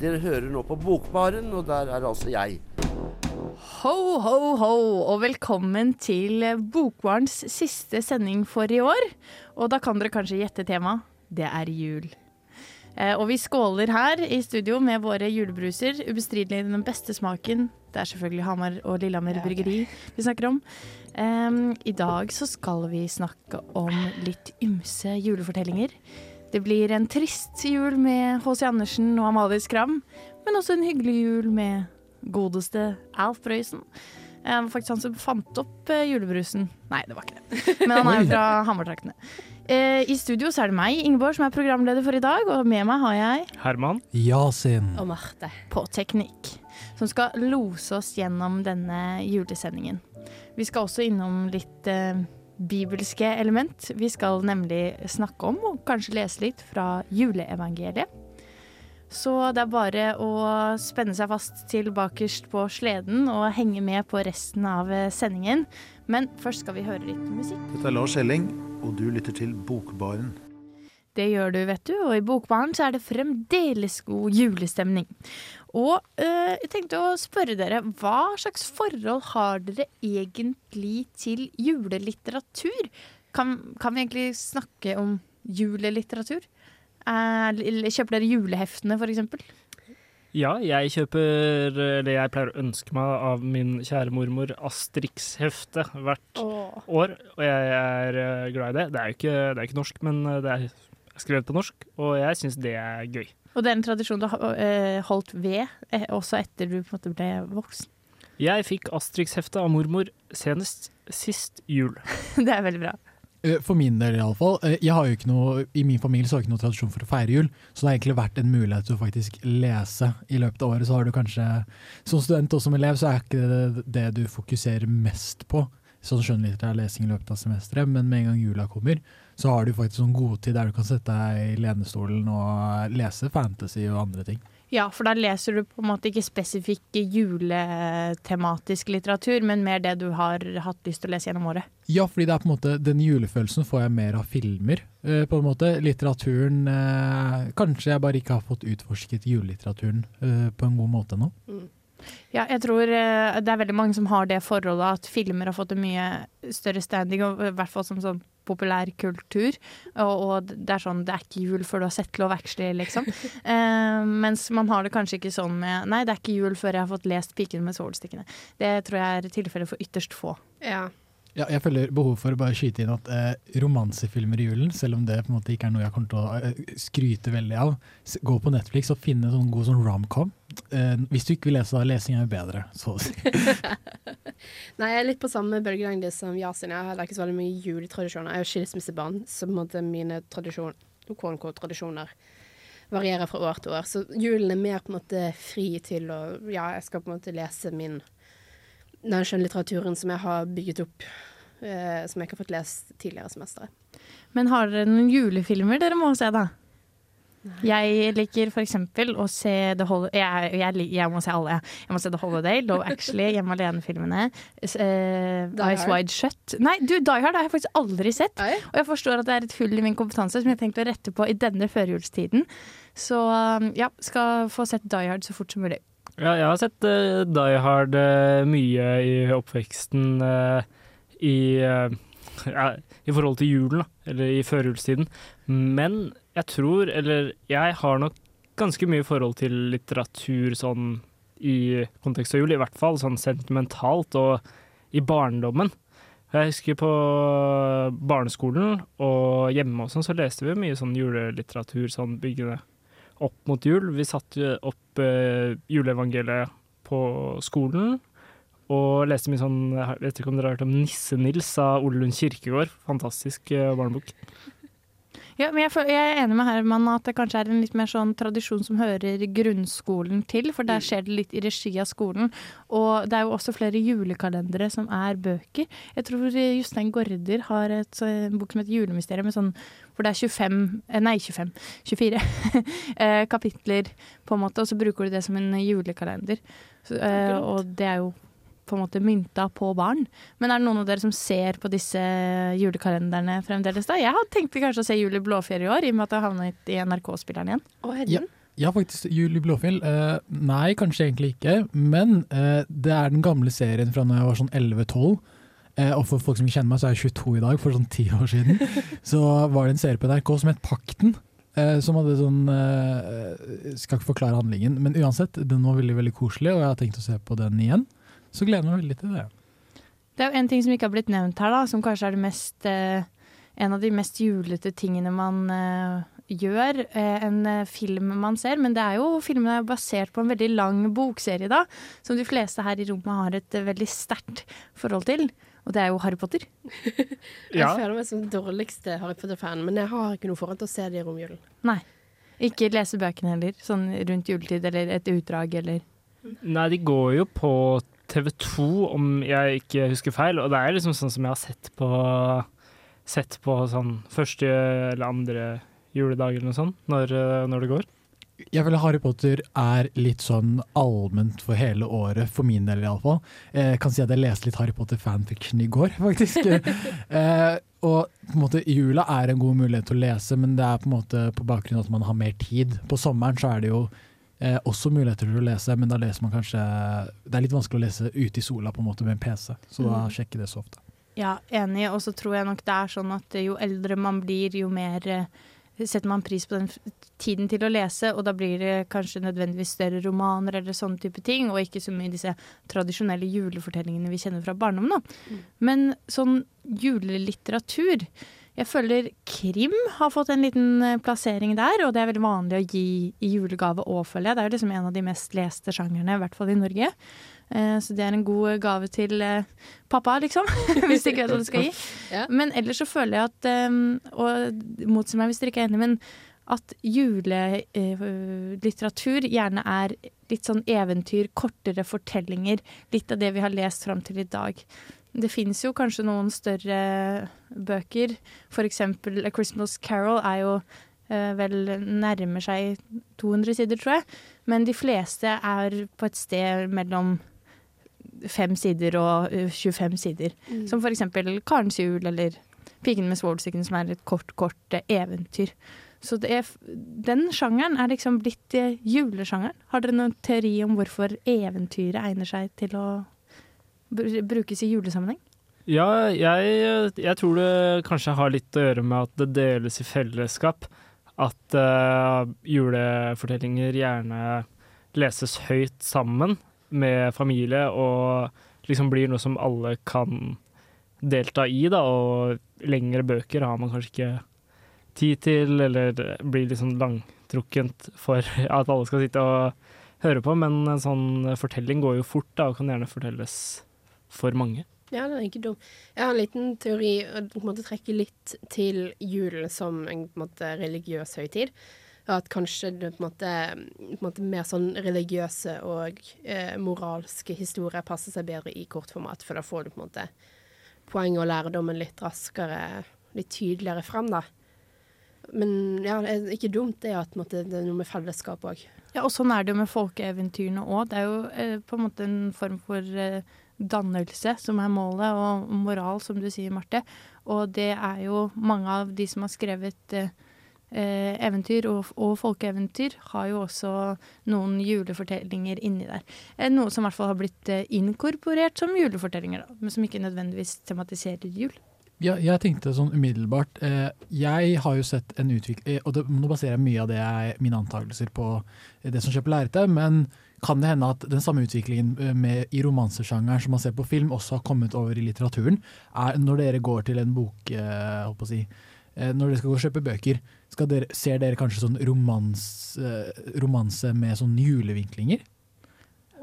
dere hører nå på Bokbaren, og der er altså jeg. Ho, ho, ho, og velkommen til Bokbarens siste sending for i år. Og da kan dere kanskje gjette tema. Det er jul. Eh, og vi skåler her i studio med våre julebruser. Ubestridelig den beste smaken. Det er selvfølgelig Hamar og Lillehammer bryggeri vi snakker om. Um, I dag så skal vi snakke om litt ymse julefortellinger. Det blir en trist jul med H.C. Andersen og Amalie Skram, men også en hyggelig jul med godeste Alf Prøysen. Eh, Det var faktisk han som fant opp eh, julebrusen. Nei, det var ikke det. Men han er jo fra Hammertraktene. Eh, I studio så er det meg, Ingeborg, som er programleder for i dag, og med meg har jeg Herman. Yasin. og Marte på teknikk, som skal lose oss gjennom denne julesendingen. Vi skal også innom litt bibelske element. Vi skal nemlig snakke om, og kanskje lese litt, fra juleevangeliet. Så det er bare å spenne seg fast til bakerst på sleden og henge med på resten av eh, sendingen. Men først skal vi høre litt musikk. Dette er Lars Elling, og du lytter til Bokbaren. Det gjør du, vet du. Og i Bokbaren så er det fremdeles god julestemning. Og øh, jeg tenkte å spørre dere, hva slags forhold har dere egentlig til julelitteratur? Kan, kan vi egentlig snakke om julelitteratur? Eh, kjøper dere juleheftene, for eksempel? Ja, jeg kjøper, eller jeg pleier å ønske meg av min kjære mormor Astrix-hefte hvert år, og jeg er eh, glad i det. Det er jo ikke, det er ikke norsk, men eh, det er skrevet på norsk, og jeg syns det er gøy. Og det er en tradisjon du har øh, holdt ved eh, også etter du på en måte ble voksen. Jeg fikk Astrix-heftet av mormor senest sist jul. det er veldig bra. Eh, For min del iallfall. Jeg har jo ikke noe, I min familie så har jeg ikke noe tradisjon for å feire jul, så det har egentlig vært en mulighet til å faktisk lese i løpet av året. Så har du kanskje, Som student og som elev så er ikke det det du fokuserer mest på. Sånn skjønnlitterær lesing i løpet av semesteret, men med en gang jula kommer, så har du faktisk sånn godtid der du kan sette deg i lenestolen og lese fantasy og andre ting. Ja, for da leser du på en måte ikke spesifikk juletematisk litteratur, men mer det du har hatt lyst til å lese gjennom året. Ja, fordi det er på en måte den julefølelsen får jeg mer av filmer, eh, på en måte. Litteraturen eh, Kanskje jeg bare ikke har fått utforsket julelitteraturen eh, på en god måte ennå. Ja, jeg tror det er veldig mange som har det forholdet at filmer har fått en mye større standing, og i hvert fall som sånn populærkultur. Og, og det er sånn, det er ikke jul før du har sett Love Actually, liksom. Eh, mens man har det kanskje ikke sånn med Nei, det er ikke jul før jeg har fått lest 'Piken med solstikkene'. Det tror jeg er tilfellet for ytterst få. Ja. Ja, jeg føler behov for å bare skyte inn at eh, romansefilmer i julen, selv om det på en måte ikke er noe jeg kommer til å eh, skryte veldig av, gå på Netflix og finne sånn god sånn romcom. Eh, hvis du ikke vil lese, da lesing er jo bedre, så å si. Nei, jeg er litt på samme bølgelengde som Yasin. Jeg har ikke så veldig mye juletradisjoner. Jeg er jo skilsmissebarn, så på en måte mine tradisjon, tradisjoner varierer fra år til år. Så julen er mer på en måte fri til å Ja, jeg skal på en måte lese min den skjønnlitteraturen som jeg har bygget opp, eh, som jeg ikke har fått lest tidligere semestre. Men har dere noen julefilmer dere må se, da? Jeg liker for eksempel å se The Holiday jeg, jeg, jeg må se alle. Jeg må se The Holiday, Love Actually, Hjemme alene-filmene. Uh, Eyes Wide Shut. Nei, du, Die Hard har jeg faktisk aldri sett. Nei. Og jeg forstår at det er et hull i min kompetanse som jeg har tenkt å rette på i denne førjulstiden. Så um, ja, skal få sett Die Hard så fort som mulig. Ja, jeg har sett uh, Die Hard uh, mye i oppveksten uh, i, ja, i forhold til julen, da, eller i førjulstiden. Men jeg tror, eller jeg har nok ganske mye forhold til litteratur sånn i kontekst av jul, i hvert fall sånn sentimentalt og i barndommen. Jeg husker på barneskolen og hjemme og sånn, så leste vi mye sånn julelitteratur sånn byggende opp mot jul. Vi satte opp eh, juleevangeliet på skolen og leste mye sånn Jeg vet ikke om dere har hørt om Nisse-Nils av Ole Lund Kirkegård. Fantastisk eh, barnebok. Ja, men jeg, jeg er enig med Herman at det kanskje er en litt mer sånn tradisjon som hører grunnskolen til, for der skjer det litt i regi av skolen. Og det er jo også flere julekalendere som er bøker. Jeg tror Jostein Gaarder har et, en bok som heter 'Julemysteriet', med sånn, hvor det er 25 eh, Nei, 25. 24 eh, kapitler, på en måte, og så bruker du det som en julekalender. Så, eh, og det er jo på en måte mynta på barn. Men er det noen av dere som ser på disse julekalenderne fremdeles? da? Jeg hadde tenkt kanskje å se Jul i Blåfjell i år, i og med at det havnet i NRK-spilleren igjen. Ja, ja, faktisk. Jul i Blåfjell. Eh, nei, kanskje egentlig ikke. Men eh, det er den gamle serien fra da jeg var sånn 11-12. Eh, og for folk som kjenner meg, så er jeg 22 i dag, for sånn ti år siden. så var det en serie på NRK som het Pakten. eh, som hadde sånn eh, Skal ikke forklare handlingen, men uansett, den var veldig veldig koselig, og jeg har tenkt å se på den igjen. Så gleder jeg meg veldig til det. Det er jo en ting som ikke har blitt nevnt her, da, som kanskje er det mest, en av de mest julete tingene man gjør. En film man ser, men det er jo filmen er basert på en veldig lang bokserie, da, som de fleste her i rommet har et veldig sterkt forhold til. Og det er jo Harry Potter. Jeg føler meg som den dårligste Harry Potter-fan, men jeg har ikke noe forhold til å se det i romjulen. Nei. Ikke lese bøkene heller, sånn rundt juletid eller et utdrag eller Nei, de går jo på TV2, om jeg ikke husker feil, og det er liksom sånn som jeg har sett på Sett på sånn første eller andre juledag eller noe sånt, når, eh, når det går. Jeg føler Harry Potter er litt sånn allment for hele året, for min del iallfall. Jeg kan si at jeg leste litt Harry Potter fanfiction i går, faktisk. eh, og på en måte jula er en god mulighet til å lese, men det er på en måte på bakgrunn av at man har mer tid. På sommeren så er det jo eh, også muligheter til å lese, men da leser man kanskje Det er litt vanskelig å lese ute i sola på en måte med en PC, så da sjekker sjekker det så ofte. Ja, enig. Og så tror jeg nok det er sånn at jo eldre man blir, jo mer eh, setter man pris på den tiden til å lese, og da blir det kanskje nødvendigvis større romaner eller sånne type ting, og ikke så mye disse tradisjonelle julefortellingene vi kjenner fra barndommen. Mm. Men sånn julelitteratur jeg føler krim har fått en liten eh, plassering der, og det er veldig vanlig å gi i julegave òg, føler jeg. Det er jo liksom en av de mest leste sjangerne, i hvert fall i Norge. Eh, Så det er en god gave til eh, pappa, liksom, hvis du ikke vet hva du skal gi. Men ellers så føler jeg at, eh, og motsi meg hvis dere ikke er enig, men at julelitteratur gjerne er litt sånn eventyr, kortere fortellinger. Litt av det vi har lest fram til i dag. Det fins jo kanskje noen større bøker. For eksempel A Christmas Carol er jo eh, vel nærmer seg 200 sider, tror jeg. Men de fleste er på et sted mellom fem sider og eh, 25 sider. Mm. Som for eksempel Karens jul eller Piken med svovelstikken, som er et kort, kort eh, eventyr. Så det er, den sjangeren er liksom blitt eh, julesjangeren. Har dere noen teori om hvorfor eventyret egner seg til å brukes i julesammenheng? Ja, jeg, jeg tror det kanskje har litt å gjøre med at det deles i fellesskap. At uh, julefortellinger gjerne leses høyt sammen med familie, og liksom blir noe som alle kan delta i, da. Og lengre bøker har man kanskje ikke tid til, eller blir blir liksom langtrukkent for at alle skal sitte og høre på. Men en sånn fortelling går jo fort, da, og kan gjerne fortelles for mange. Ja, det er ikke dum. Jeg har en liten teori og på en måte trekke litt til julen som en, en måte, religiøs høytid. At kanskje det på en måte, på en måte mer sånn religiøse og eh, moralske historier passer seg bedre i kortformat, for da får du på en måte poenget og lærdommen litt raskere, litt tydeligere frem, da. Men ja, det er ikke dumt det at måte, det er noe med fellesskap òg. Ja, og sånn er det jo med folkeeventyrene òg. Det er jo eh, på en måte en form for eh, dannelse som er målet, og moral, som du sier, Marte. Og det er jo mange av de som har skrevet eh, eh, eventyr og, og folkeeventyr, har jo også noen julefortellinger inni der. Eh, noe som i hvert fall har blitt eh, inkorporert som julefortellinger, da, men som ikke nødvendigvis tematiserer jul. Ja, jeg tenkte sånn umiddelbart eh, Jeg har jo sett en utvikling Og det, nå baserer jeg mye av jeg, mine antakelser på det som skjer på men kan det hende at den samme utviklingen eh, med, i romansesjangeren som man ser på film, også har kommet over i litteraturen? Er, når dere går til en bok eh, si, eh, Når dere skal gå og kjøpe bøker, dere, ser dere kanskje sånn romans, eh, romanse med sånn julevinklinger?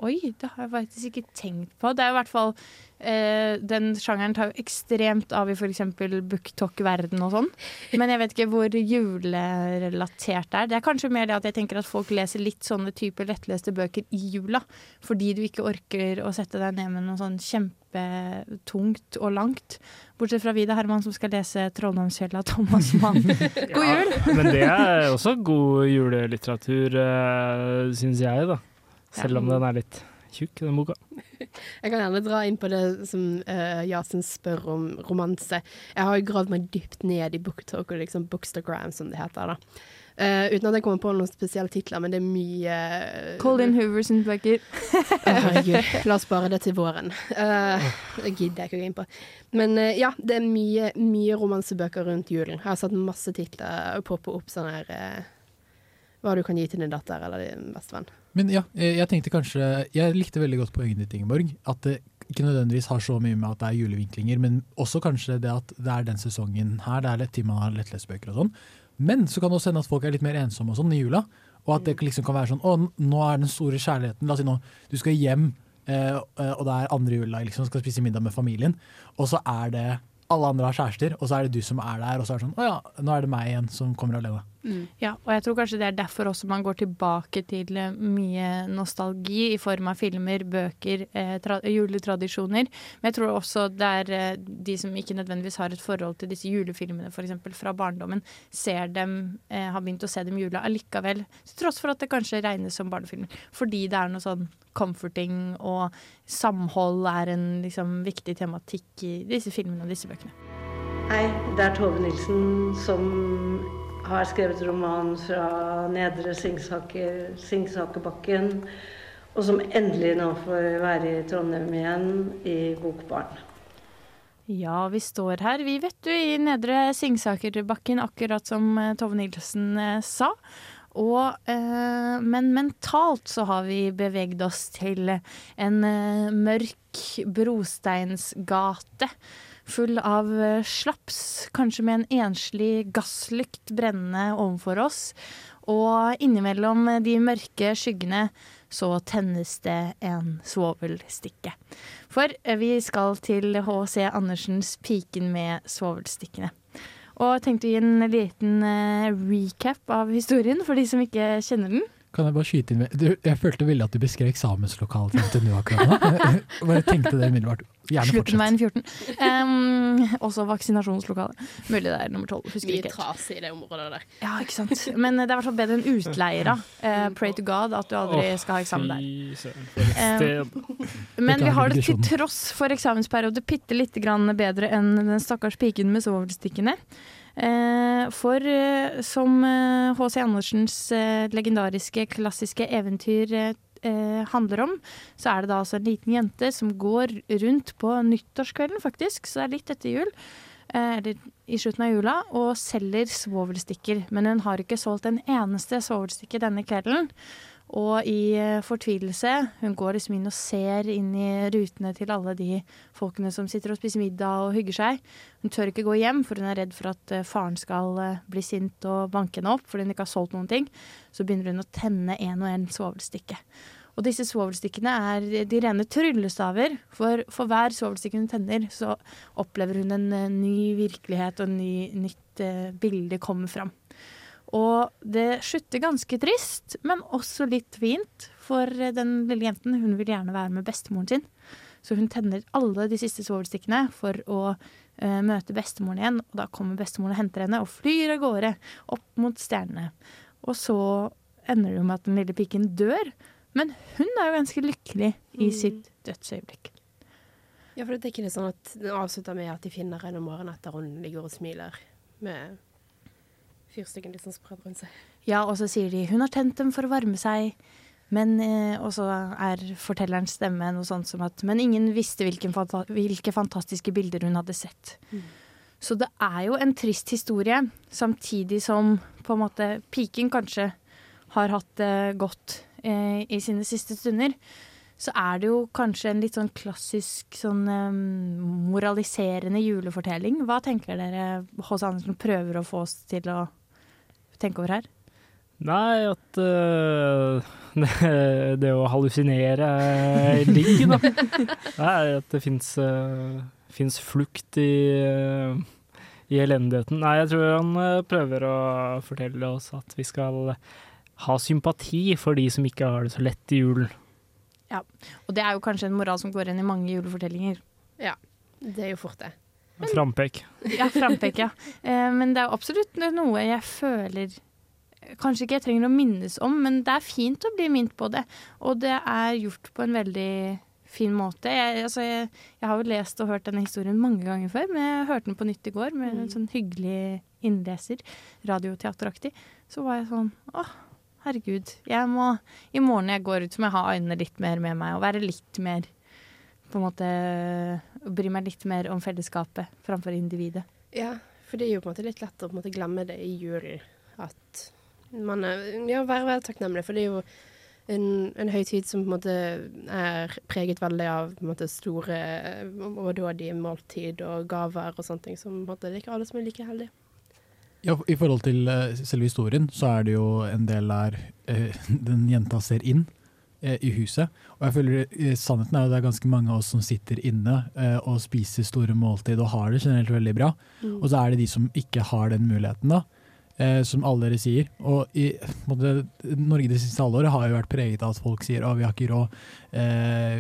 Oi, det har jeg faktisk ikke tenkt på. Det er i hvert fall eh, Den sjangeren tar jo ekstremt av i f.eks. booktalk-verden og sånn. Men jeg vet ikke hvor julerelatert det er. Det er kanskje mer det at jeg tenker at folk leser litt sånne typer lettleste bøker i jula. Fordi du ikke orker å sette deg ned med noe sånn kjempetungt og langt. Bortsett fra Vida Herman som skal lese 'Trolldomsfjellet' av Thomas Mann. God jul! Men det er også god julelitteratur, uh, syns jeg, da. Selv om den er litt tjukk, den boka. Jeg kan gjerne dra inn på det som uh, Yasin spør om romanse. Jeg har jo gravd meg dypt ned i booktalk og liksom bookstagram, som det heter. da. Uh, uten at jeg kommer på noen spesielle titler, men det er mye uh, Colin Hoover sine bøker. Herregud, la oss spare det til våren. Uh, det gidder jeg ikke å gå inn på. Men uh, ja, det er mye, mye romansebøker rundt julen. Jeg har satt masse titler poppe opp sånn her Hva du kan gi til din datter eller din bestevenn. Men ja, jeg, tenkte kanskje Jeg likte veldig godt poenget ditt, Ingeborg. At det ikke nødvendigvis har så mye med at det er julevinklinger, men også kanskje det at det er den sesongen her, det er litt tid man har lettlesbøker og sånn. Men så kan det også hende at folk er litt mer ensomme og sånn i jula. Og at det liksom kan være sånn Å, nå er den store kjærligheten. La oss si nå du skal hjem, eh, og det er andre juledag, liksom, skal spise middag med familien. Og så er det alle andre har kjærester, og så er det du som er der. Og så er det sånn Å ja, nå er det meg igjen som kommer alene. Mm. Ja, og jeg tror kanskje det er derfor også man går tilbake til mye nostalgi i form av filmer, bøker, eh, juletradisjoner. Men jeg tror også det er eh, de som ikke nødvendigvis har et forhold til disse julefilmene f.eks. fra barndommen, ser dem, eh, har begynt å se dem jula allikevel. Til tross for at det kanskje regnes som barnefilmer. Fordi det er noe sånn comforting, og samhold er en liksom, viktig tematikk i disse filmene og disse bøkene. Hei, det er Tove Nilsen som har skrevet roman fra Nedre Singsaker, Singsakerbakken, og som endelig nå får være i Trondheim igjen, i Bokbarn. Ja, vi står her, vi vet du, i Nedre Singsakerbakken, akkurat som Tove Nilsen sa. Og, eh, men mentalt så har vi beveget oss til en eh, mørk brosteinsgate full av eh, slaps, kanskje med en enslig gasslykt brennende overfor oss. Og innimellom de mørke skyggene så tennes det en svovelstikke. For eh, vi skal til H.C. Andersens 'Piken med svovelstikkene'. Og tenkte å gi en liten uh, recap av historien for de som ikke kjenner den. Kan jeg bare skyte inn med du, Jeg følte veldig at du beskrev eksamenslokalet til NTNU akkurat nå. Bare tenkte det umiddelbart. Gjerne fortsett. Slutten veien 14. Um, også vaksinasjonslokalet. Mulig det er nummer 12. Husker Mye trasig i det området der. Ja, ikke sant. Men det er i hvert fall bedre enn utleira. Uh, pray to God at du aldri skal ha eksamen der. Sted. Men vi har det til tross for eksamensperiode bitte lite grann bedre enn den stakkars piken med svovelstikkene. Eh, for eh, som H.C. Andersens eh, legendariske, klassiske eventyr handler om, så er det da altså en liten jente som går rundt på nyttårskvelden, faktisk, så det er litt etter jul. Eller i slutten av jula, og selger svovelstikker. Men hun har ikke solgt en eneste svovelstikke denne kvelden. Og i eh, fortvilelse Hun går liksom inn og ser inn i rutene til alle de folkene som sitter og spiser middag og hygger seg. Hun tør ikke gå hjem, for hun er redd for at eh, faren skal eh, bli sint og banke henne opp fordi hun ikke har solgt noen ting. Så begynner hun å tenne en og en svovelstikke. Og disse svovelstikkene er de rene tryllestaver. For for hver svovelstikke hun tenner, så opplever hun en ny virkelighet, og en ny, nytt bilde kommer fram. Og det slutter ganske trist, men også litt fint. For eh, den lille jenten hun vil gjerne være med bestemoren sin. Så hun tenner alle de siste svovelstikkene for å uh, møte bestemoren igjen. Og da kommer bestemoren og henter henne og flyr av gårde opp mot stjernene. Og så ender det jo med at den lille piken dør. Men hun er jo ganske lykkelig i Mm. sitt dødsøyeblikk. Ja, for det er ikke det sånn at den avslutter med at de finner henne om morgenen etter hun ligger og smiler med fyrstikken liksom spredd rundt seg. Ja, og så sier de 'hun har tent dem for å varme seg'. Men, eh, og så er fortellerens stemme noe sånt som at Men ingen visste hvilken fanta hvilke fantastiske bilder hun hadde sett. Mm. Så det er jo en trist historie, samtidig som på en måte piken kanskje har hatt det godt eh, i sine siste stunder. Så er det jo kanskje en litt sånn klassisk sånn eh, moraliserende julefortelling. Hva tenker dere H.C. Andersen prøver å få oss til å tenke over her? Nei, at uh, det, det å hallusinere er digg, da. Nei, at det fins fins flukt i, uh, i elendigheten. Nei, jeg tror han prøver å fortelle oss at vi skal ha sympati for de som ikke har det så lett i julen. Ja, og det er jo kanskje en moral som går igjen i mange julefortellinger. Ja, det er jo fort det. Frampek. Ja, frampek, ja. Eh, men det er absolutt noe jeg føler Kanskje ikke jeg trenger å minnes om, men det er fint å bli minnet på det. Og det er gjort på en veldig fin måte. Jeg, altså, jeg, jeg har jo lest og hørt denne historien mange ganger før, men jeg hørte den på nytt i går med en sånn hyggelig innleser, radioteateraktig. Så var jeg sånn åh, herregud. Jeg må, I morgen jeg går ut, så må jeg ha øynene litt mer med meg og være litt mer på en måte Bry meg litt mer om fellesskapet framfor individet. Ja, for det er jo på en måte litt lett å på en måte glemme det i julen. At man er, ja, være, være takknemlig, for det er jo en, en høytid som på en måte er preget veldig av på en måte store overdådige måltid og gaver og sånne ting. Som på en måte det er ikke alle som er like heldige. Ja, I forhold til uh, selve historien, så er det jo en del der uh, den jenta ser inn i huset. Og jeg føler Sannheten er jo det er ganske mange av oss som sitter inne og spiser store måltid og har det generelt veldig bra. Mm. Og så er det de som ikke har den muligheten, da. som alle dere sier. Og i måte, Norge det siste halvåret har jo vært preget av at folk sier at vi har ikke råd,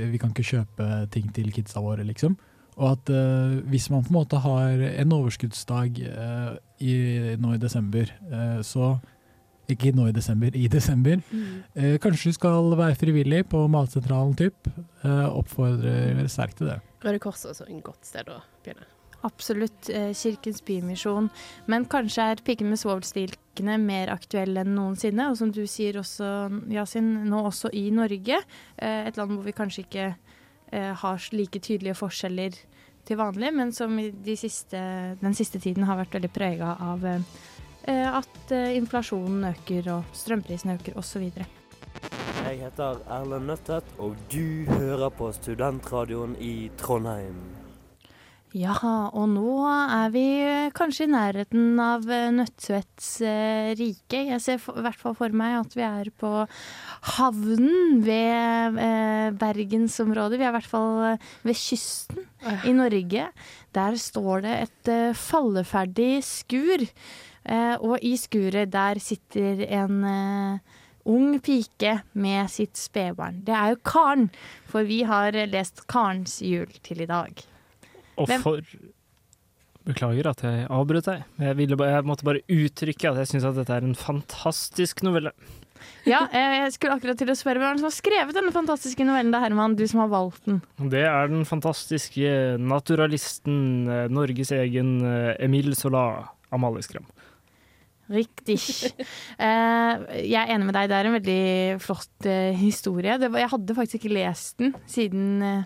vi kan ikke kjøpe ting til kidsa våre, liksom. Og at eh, hvis man på en måte har en overskuddsdag i, nå i desember, så Ikke nå i desember, i desember. Mm. kanskje du skal være frivillig på Matsentralen, typ. oppfordrer sterkt til det. Røde Kors er også en godt sted å begynne. Absolutt. Kirkens Bymisjon. Men kanskje er Piken med svovelstilkene mer aktuelle enn noensinne. Og som du sier også, Yasin, nå også i Norge. Et land hvor vi kanskje ikke har like tydelige forskjeller til vanlig, men som de siste, den siste tiden har vært veldig prega av eh, at eh, inflasjonen øker og strømprisen øker osv. Jeg heter Erlend Nøttet, og du hører på Studentradioen i Trondheim. Ja, og nå er vi kanskje i nærheten av Nødtvedts eh, rike. Jeg ser for, i hvert fall for meg at vi er på havnen ved eh, bergensområdet. Vi er i hvert fall ved kysten i Norge. Der står det et eh, falleferdig skur. Eh, og i skuret der sitter en eh, ung pike med sitt spedbarn. Det er jo Karen, for vi har lest Karens jul til i dag. Og for Beklager at jeg avbrøt deg. Jeg, ville, jeg måtte bare uttrykke at jeg syns at dette er en fantastisk novelle. Ja, jeg skulle akkurat til å spørre hvem som har skrevet denne fantastiske novellen. Er Herman, du som har valgt den. Det er den fantastiske naturalisten, Norges egen Emil Sola, Amalie Skram. Riktig. jeg er enig med deg, det er en veldig flott historie. jeg hadde faktisk ikke lest den siden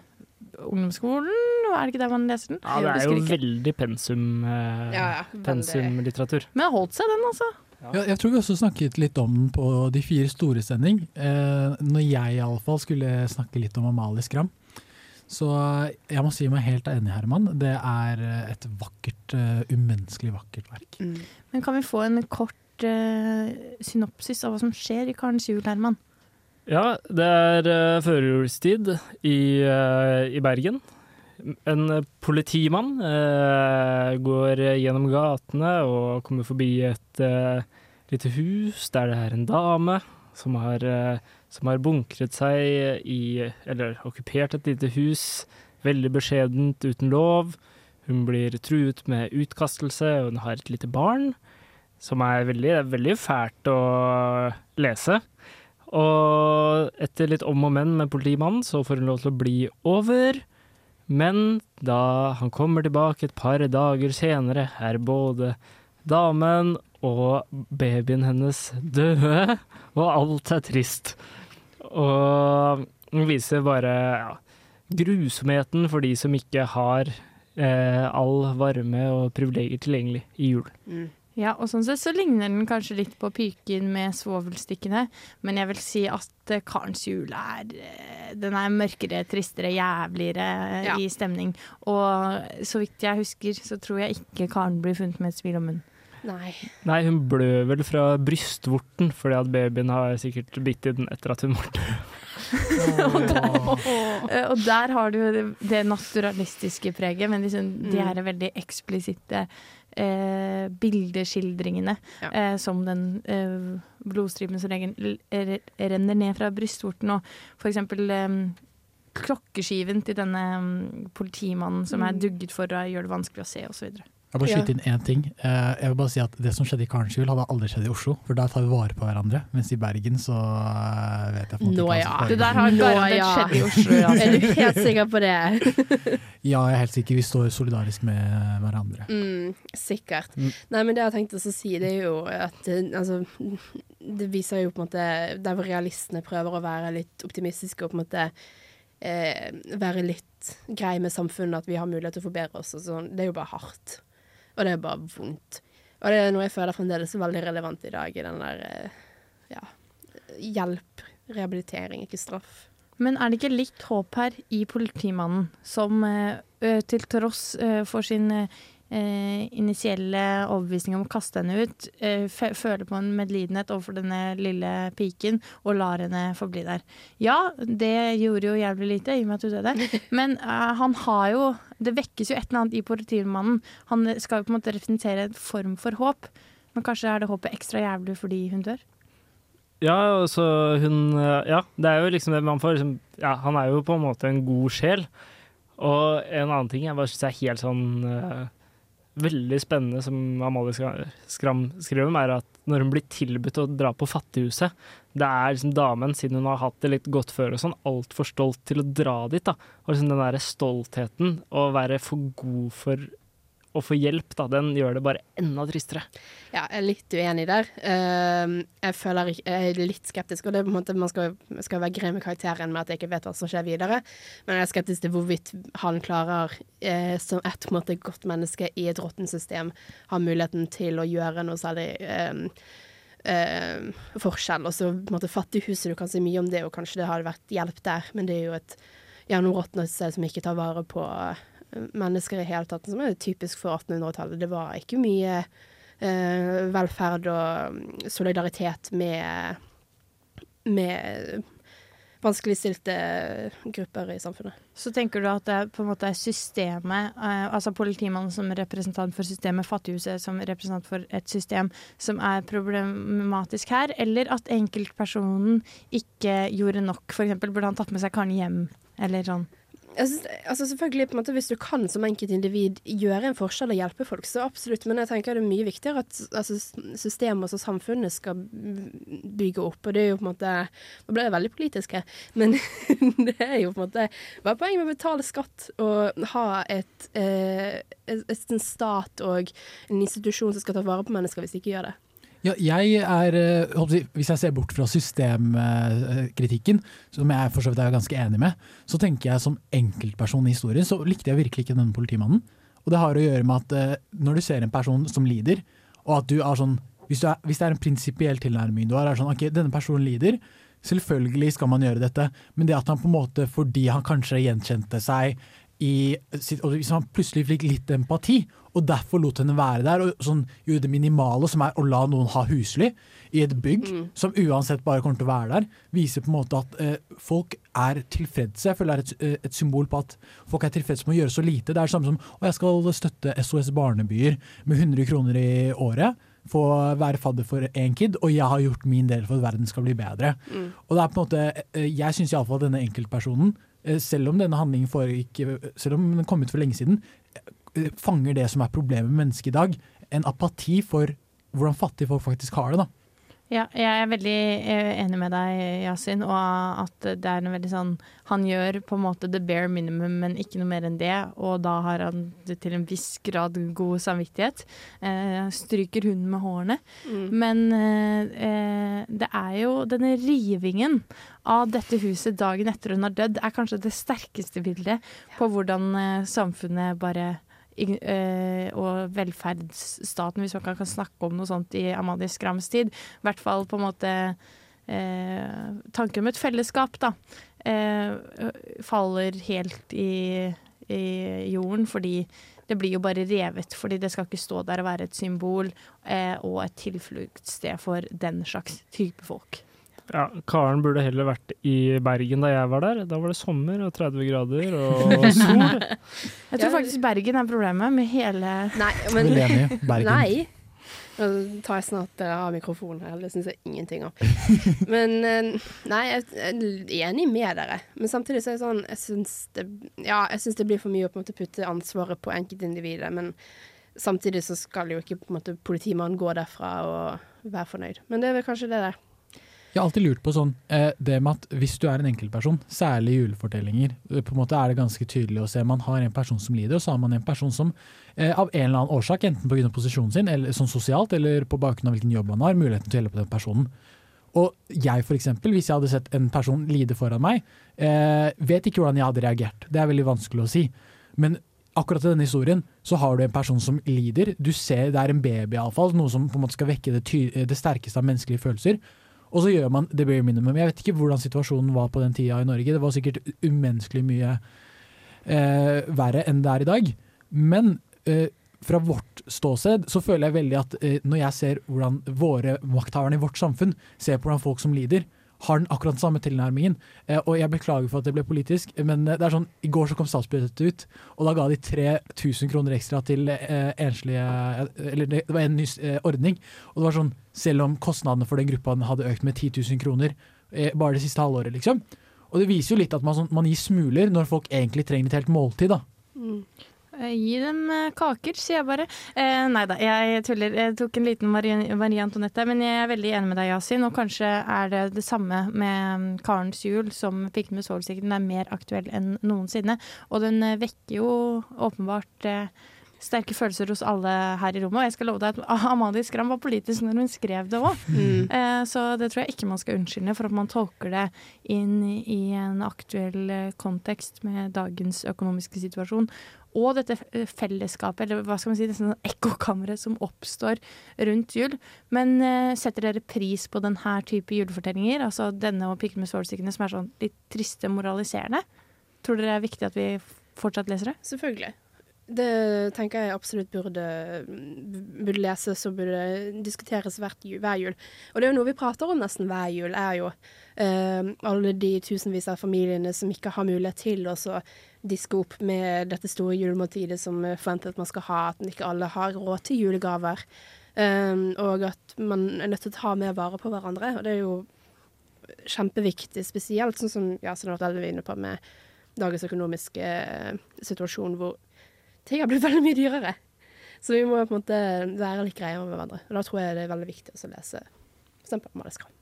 ungdomsskolen, er det ikke der man leser den? Ja, det er jo veldig pensum, eh, ja, ja, pensumlitteratur. Men det holdt seg, den, altså. Ja. Jeg tror vi også snakket litt om den på De fire store sending. Eh, når jeg iallfall skulle snakke litt om Amalie Skram. Så jeg må si meg helt enig, Herman. Det er et vakkert, uh, umenneskelig vakkert verk. Mm. Men kan vi få en kort uh, synopsis av hva som skjer i Karens jul, Herman? Ja, det er uh, førjulstid i, uh, i, Bergen. En politimann uh, går gjennom gatene og kommer forbi et uh, lite hus der det er en dame som har, som har bunkret seg i Eller okkupert et lite hus. Veldig beskjedent, uten lov. Hun blir truet med utkastelse, og hun har et lite barn. Som er veldig, veldig fælt å lese. Og etter litt om og men med politimannen, så får hun lov til å bli over. Men da han kommer tilbake et par dager senere, er både damen og babyen hennes døde, og alt er trist. Og den viser bare ja, grusomheten for de som ikke har eh, all varme og privilegier tilgjengelig i jul. Mm. Ja, og sånn sett så ligner den kanskje litt på Pyken med svovelstikkene, men jeg vil si at uh, Karens jul er uh, Den er mørkere, tristere, jævligere uh, ja. i stemning. Og så vidt jeg husker, så tror jeg ikke Karen blir funnet med et smil om munnen. Nei. Nei, hun blør vel fra brystvorten, fordi at babyen har sikkert bitt i den etter at hun var død. og, der, og der har du det, det naturalistiske preget, men liksom, de Mm. her veldig eksplisitte eh, bildeskildringene Ja. eh, som den eh, blodstripen som regel, renner ned fra brystvorten, og for eksempel eh, klokkeskiven til denne mm, politimannen som er Mm. dugget for å gjøre det vanskelig å se, osv. Jeg vil bare skyte inn én ting. Eh, jeg vil bare si at Det som skjedde i Karensjul, hadde aldri skjedd i Oslo. For der tar vi vare på hverandre. Mens i Bergen så eh, vet jeg på en måte Nå ikke hva ja. som. Det der har garantert ja. skjedd i Oslo. Ja. Er du helt sikker på det? Ja, jeg er helt sikker. Vi står solidarisk med hverandre. Mm, sikkert. Mm. Nei, men det jeg tenkte å si, det er jo at eh, altså Det viser jo på en måte Der hvor realistene prøver å være litt optimistiske og på en måte eh, være litt grei med samfunnet, at vi har mulighet til å forbedre oss og sånn. Det er jo bare hardt. Og det er bare vondt. Og det er noe jeg føler fremdeles er veldig relevant i dag, i den der eh, ja, hjelp, rehabilitering, ikke straff. Men er det ikke litt håp her i politimannen, som eh, til tross for sin eh, initielle overbevisning om å kaste henne ut, føler på en medlidenhet overfor denne lille piken og lar henne forbli der. Ja, det gjorde jo jævlig lite i og med at hun døde, men han har jo Det vekkes jo et eller annet i politimannen. Han skal jo på en måte representere en form for håp, men kanskje er det håpet ekstra jævlig fordi hun dør? Ja, altså hun eh, Ja, det er jo liksom det man får liksom Ja, han er jo på en måte en god sjel. Og en annen ting jeg bare syns er helt sånn uh, Veldig spennende, som Amalie Skra- Skram skrev om, er at når hun blir tilbudt å dra på Fattighuset Det er liksom damen, siden hun har hatt det litt godt før og sånn, altfor stolt til å dra dit. da. Og liksom den derre stoltheten, å være for god for å få hjelp, da, den gjør det bare enda tristere. Ja, jeg er litt uenig der. Ehm, jeg føler jeg er litt skeptisk, og det er på en måte, man skal, skal være grei med karakteren med at jeg ikke vet hva som skjer videre. Men jeg er skeptisk til hvorvidt han klarer, eh, som et på en måte, godt menneske i et råttent system, ha muligheten til å gjøre noe særlig ehm, ehm, forskjell. Og så fattighuset, du kan si mye om det, og kanskje det hadde vært hjelp der, men det er jo et gjennområtnet sted som ikke tar vare på eh, mennesker i hele tatt, som er typisk for 1800-tallet. Det var ikke mye eh, velferd og solidaritet med, med vanskeligstilte grupper i samfunnet. Så tenker du at det på en måte er systemet, eh, altså politimannen som representant for systemet, Fattighuset som representant for et system som er problematisk her, eller at enkeltpersonen ikke gjorde nok? Eksempel burde han tatt med seg Karen hjem, eller sånn? Synes, altså selvfølgelig, på en måte, Hvis du kan som enkeltindivid gjøre en forskjell og hjelpe folk, så absolutt. Men jeg tenker det er mye viktigere at altså, systemet og samfunnet skal bygge opp. Og det er jo på en måte Nå ble jeg veldig politisk her, men det er jo på en måte Hva er poenget med å betale skatt og ha et, eh, et, et, en stat og en institusjon som skal ta vare på mennesker, hvis de ikke gjør det? Ja, jeg er, eh, Hvis jeg ser bort fra systemkritikken, som jeg for så vidt er ganske enig med, så tenker jeg som enkeltperson i historien, så likte jeg virkelig ikke denne politimannen. Og det har å gjøre med at eh, når du ser en person som lider, og at du er sånn Hvis, er, hvis det er en prinsipiell tilnærming du har, er sånn OK, denne personen lider. Selvfølgelig skal man gjøre dette, men det at han på en måte, fordi han kanskje gjenkjente seg i og Hvis han plutselig fikk litt empati, og derfor lot henne være der, og sånn, gjorde det minimale, som er å la noen ha husly i et bygg, som uansett bare kommer til å være der, viser på en måte at eh, folk er tilfredse. Jeg føler det er et, eh, et symbol på at folk er tilfredse med å gjøre så lite. Det er det samme som å jeg skal støtte SOS Barnebyer med 100 kroner i året. Få være fadder for én kid, og jeg har gjort min del for at verden skal bli bedre. Mm. Og det er på en måte, eh, Jeg syns iallfall denne enkeltpersonen, eh, selv om denne handlingen foregikk Selv om den kom ut for lenge siden, fanger det som er problemet med mennesket i dag. En apati for hvordan fattige folk faktisk har det. da. Ja, jeg er veldig eh, enig med deg, Yasin, og at det er noe veldig sånn Han gjør på en måte the bare minimum, men ikke noe mer enn det, og da har han til en viss grad god samvittighet. Eh, stryker hunden med hårene. Mm. Men eh, eh, det er jo denne rivingen av dette huset dagen etter hun har dødd, er kanskje det sterkeste bildet på hvordan eh, samfunnet bare eh, og velferdsstaten, hvis man kan, kan snakke om noe sånt i Amalie Skrams tid. I hvert fall på en måte eh, tanken om et fellesskap, da, eh, faller helt i, i jorden, fordi det blir jo bare revet, fordi det skal ikke stå der og være et symbol eh, og et tilfluktssted for den slags type folk. Ja, Karen burde heller vært i Bergen da jeg var der. Da var det sommer og 30 grader og sol. Jeg tror faktisk Bergen er problemet med hele Nei, men. Bergen. Nei. Nå tar jeg snart av mikrofonen her, det syns jeg ingenting om. Men eh, nei, jeg er enig med dere. Men samtidig så er det sånn Jeg syns det, ja, jeg synes det blir for mye å på en måte putte ansvaret på enkeltindividet. Men samtidig så skal jo ikke på en måte politimannen gå derfra og være fornøyd. Men det er vel kanskje det der. Jeg har alltid lurt på sånn, eh, det med at hvis du er en enkeltperson, særlig i julefortellinger, eh, på en måte er det ganske tydelig å se. Man har en person som lider, og så har man en person som eh, av en eller annen årsak, enten pga. posisjonen sin, eller sånn sosialt, eller på bakgrunn av hvilken jobb man har, muligheten til å hjelpe den personen. Og jeg for eksempel, hvis jeg hadde sett en person lide foran meg, vet ikke hvordan jeg hadde reagert. Det er veldig vanskelig å si. Men akkurat i denne historien så har du en person som lider. Du ser det er en baby iallfall, noe som på en måte skal vekke det, det sterkeste av menneskelige følelser. Og så gjør man det bare minimum. Jeg vet ikke hvordan situasjonen var på den tida i Norge. Det var sikkert umenneskelig mye eh, verre enn det er i dag. Men eh, fra vårt ståsted så føler jeg veldig at eh, når jeg ser hvordan våre makthaverne i vårt samfunn ser på hvordan folk som lider, har den akkurat den samme tilnærmingen. Eh, og jeg beklager for at det ble politisk, men eh, det er sånn, i går så kom statsbudsjettet ut, og da ga de 3000 kroner ekstra til eh, enslige Eller det, var en ny ordning. Og det var sånn, selv om kostnadene for den gruppa hadde økt med 10 000 kroner bare det siste halvåret, liksom. Og det viser jo litt at man, sånn, man gir smuler når folk egentlig trenger et helt måltid, da. Eh, Gi dem eh, kaker, sier jeg bare. Eh, nei da, jeg tuller. Jeg tok en liten Marie, Marie Antoinette, men jeg er veldig enig med deg, Yasin. Og kanskje er det det samme med mm, Karens jul som Pikken med solsikten. Den er mer aktuell enn noensinne. Og den eh, vekker jo åpenbart eh, sterke følelser hos alle her i rommet. Og jeg skal love deg at Amalie Skram var politisk når hun skrev det òg. Mm. Eh, så det tror jeg ikke man skal unnskylde for at man tolker det inn i en aktuell eh, kontekst med dagens økonomiske situasjon. Og dette eh, fellesskapet, eller hva skal man si, det sånn ekkokammeret som oppstår rundt jul. Men uh, setter dere pris på denne type julefortellinger, altså denne og 'Pikkene med svålstikkene', som er sånn litt triste, moraliserende? Tror dere det er viktig at vi fortsatt leser det? Selvfølgelig. Det tenker jeg absolutt burde, burde leses og burde diskuteres hvert, hver jul. Og det er jo noe vi prater om nesten hver jul, er jo eh, alle de tusenvis av familiene som ikke har mulighet til å diske opp med dette store julemåltidet som forventer at man skal ha, at ikke alle har råd til julegaver. Eh, og at man er nødt til å ta mer vare på hverandre. Og det er jo kjempeviktig, spesielt sånn som Yasin har vært veldig inne på med dagens økonomiske eh, situasjon, hvor ting har blitt veldig mye dyrere. Så vi må på en måte være litt greiere med hverandre. Og da tror jeg det er veldig viktig å lese f.eks. Amalie Skram.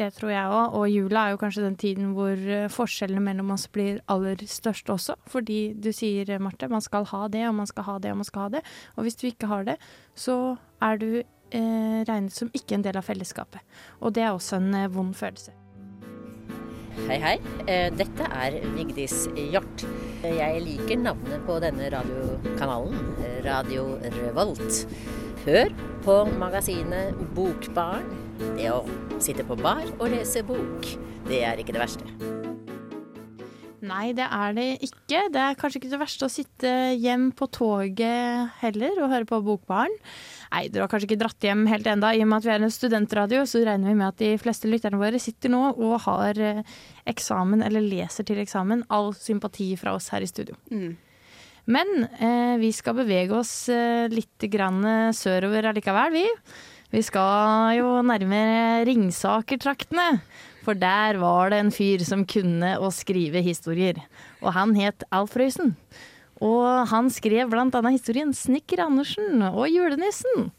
Det tror jeg òg. Og jula er jo kanskje den tiden hvor eh, forskjellene mellom oss blir aller størst også. Fordi du sier, Marte, man skal ha det, og man skal ha det, og man skal ha det. Og hvis du ikke har det, så er du eh, regnet som ikke en del av fellesskapet. Og det er også en eh, vond følelse. Hei, hei. Eh, Dette er Vigdis Hjort. Jeg liker navnet på denne radiokanalen, Radio Revolt. Hør på magasinet Bokbarn. Det å sitte på bar og lese bok, det er ikke det verste. Nei, det er det ikke. Det er kanskje ikke det verste å sitte hjem på toget heller og høre på Bokbaren. Nei, dere har kanskje ikke dratt hjem helt enda. I og med at vi er en studentradio, så regner vi med at de fleste lytterne våre sitter nå og har eh, eksamen eller leser til eksamen. All sympati fra oss her i studio. Men eh, vi skal bevege oss eh, litt grann sørover allikevel, vi. Vi skal jo nærmere Ringsaker-traktene. For der var det en fyr som kunne å skrive historier. Og han het Alf Prøysen. Og han skrev annet historien 'Snekker Andersen og julenissen'.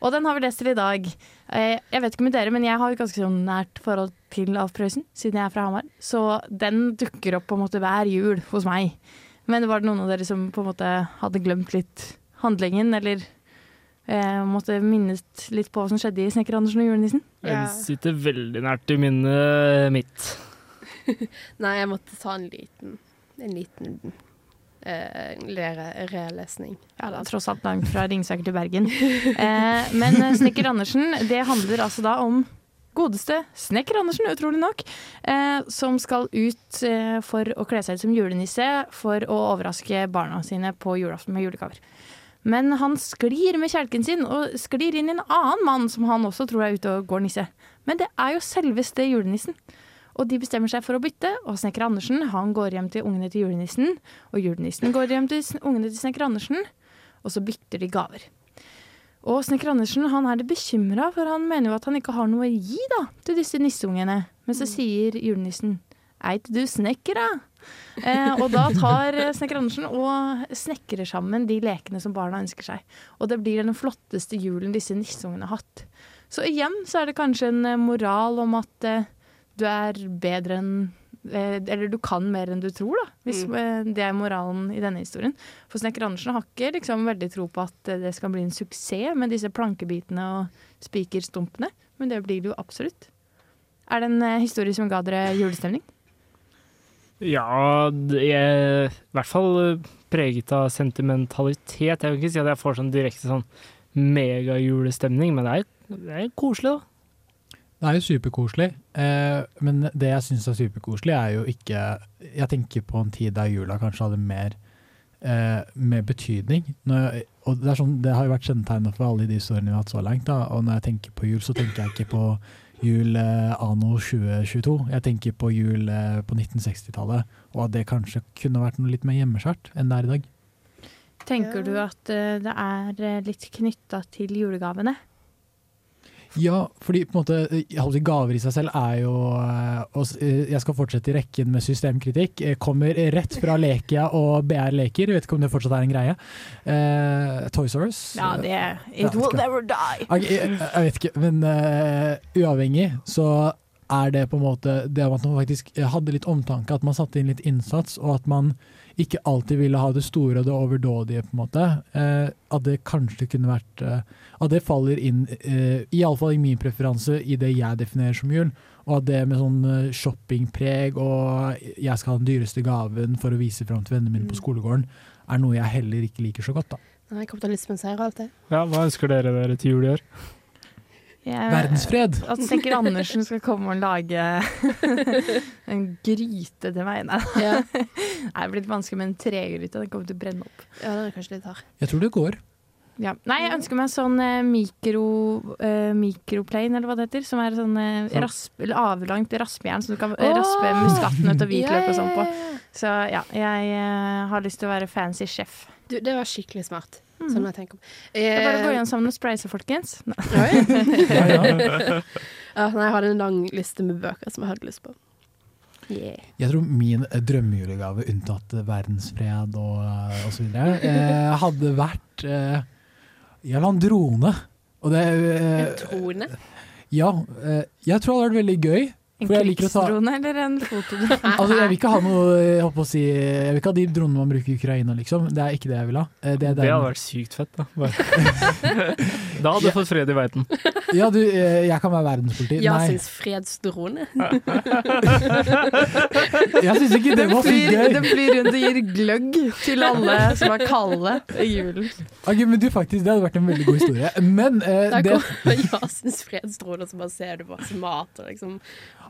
Og den har vi lest til i dag. Eh, Jeg vet ikke med dere, men jeg har et ganske sånn nært forhold til Alf Prøysen, siden jeg er fra Hamar. Så den dukker opp på en måte hver jul hos meg. Men var det noen av dere som på en måte hadde glemt litt handlingen, eller eh, måtte minnes litt på hva som skjedde i 'Snekker Andersen og julenissen'? Den sitter veldig nært i minnet mitt. Nei, jeg måtte ta en liten, en liten eh, relesning. Ja, det er tross alt langt fra Ringsaker til Bergen. Eh, men eh, 'Snekker Andersen' det handler altså da om godeste Snekker Andersen, utrolig nok, eh, som skal ut eh, for å kle seg ut som julenisse for å overraske barna sine på julaften med julegaver. Men han sklir med kjelken sin og sklir inn i en annen mann som han også tror er ute og går nisse. Men det er jo selveste julenissen. Og de bestemmer seg for å bytte, og snekker Andersen han går hjem til ungene til julenissen. Og julenissen går hjem til ungene til snekker Andersen, og så bytter de gaver. Og snekker Andersen han er litt bekymra, for han mener jo at han ikke har noe å gi da, til disse nisseungene. Men så sier julenissen Eit du snekker, da? Eh, og da tar eh, snekker Andersen og snekrer sammen de lekene som barna ønsker seg. Og det blir den flotteste julen disse nisseungene har hatt. Så igjen så er det kanskje en eh, moral om at eh, du er bedre enn eh, Eller du kan mer enn du tror, da. Hvis Mm. eh, det er moralen i denne historien. For snekker Andersen har ikke liksom veldig tro på at eh, det skal bli en suksess med disse plankebitene og spikerstumpene, men det blir det jo absolutt. Er det en historie som ga dere julestemning? Ja, jeg er i hvert fall preget av sentimentalitet. Jeg vil ikke si at jeg får sånn direkte sånn megajulestemning, men det er, det er koselig, da. Det er jo superkoselig, eh, men det jeg syns er superkoselig, er jo ikke Jeg tenker på en tid der jula kanskje hadde mer, eh, mer betydning. Når jeg, og det, er sånn, det har jo vært kjennetegnet for alle de historiene vi har hatt så langt. Da. Og når jeg tenker på jul, så tenker jeg ikke på jul eh, anno 2022. Jeg tenker på jul eh, på 1960-tallet, og at det kanskje kunne vært noe litt mer hjemmeskjært enn det er i dag. Tenker du at eh, det er eh, litt knytta til julegavene? Ja, fordi på en måte, jeg si gaver i seg selv er jo eh, og eh, Jeg skal fortsette i rekken med systemkritikk. Eh, Kommer rett fra Lekia og BR Leker, vet ikke om det fortsatt er en greie. Uh, Toys R Us. Ja, det er It will never die. Jeg, jeg vet ikke, men uh, uavhengig så er det på en måte det at man faktisk hadde litt omtanke, at man satte inn litt innsats, og at man ikke alltid ville ha det store og det overdådige, på en måte. Eh, at det kanskje kunne vært eh, At det faller inn, eh, iallfall i min preferanse, i det jeg definerer som jul. Og at det med sånn eh, shoppingpreg og jeg skal ha den dyreste gaven for å vise fram til vennene mine på skolegården, er noe jeg heller ikke liker så godt, da. Nei, kapitalismen seier det. Ja, hva ønsker dere dere til jul i år? Jeg- Verdensfred. At tenker Andersen skal komme og lage en gryte til meg. Nei, Ja. det er blitt vanskelig med en tregryte. Den kommer til å brenne opp. Ja, den er kanskje litt hard. Jeg tror det går. Ja. Nei, jeg ønsker meg sånn eh, mikro, eh, mikroplane, eller hva det heter. Som er sånn eh, rasp, eller avlangt raspejern som du kan oh! raspe muskatnøtt og hvitløk og sånn på. Så ja, jeg eh, har lyst til å være fancy sjef. Du, det var skikkelig smart. Mhm. Sånn jeg tenker om. Det er bare å gå Eh, igjen sammen og spraye folkens. folkens. ja, nei, jeg har en lang liste med bøker som jeg hadde lyst på. Yeah. Jeg tror min eh, drømmejulegave, unntatt eh, verdensfred og, eh, og så videre, eh, hadde vært eh, Jeg la en drone. Og det eh, En trone? Ja. Eh, jeg tror det hadde vært veldig gøy. En ta- krigsdrone eller en fotodrone? Altså, jeg vil ikke ha noe Jeg å si Jeg vil ikke ha de dronene man bruker i Ukraina, liksom. Det er ikke det jeg vil ha. Eh, Det, Det hadde vært sykt fett, da. Bare. da hadde du fått fred i verden. Ja, du, eh, jeg kan være verdenspoliti. Jasins fredsdrone. jeg syns ikke det var så gøy. den flyr rundt og gir gløgg til alle som er kalde i julen. Okay, men du, faktisk, Det hadde vært en veldig god historie. Men uh, Der det, kommer Jasins fredsdrone, så bare ser du på som mat og liksom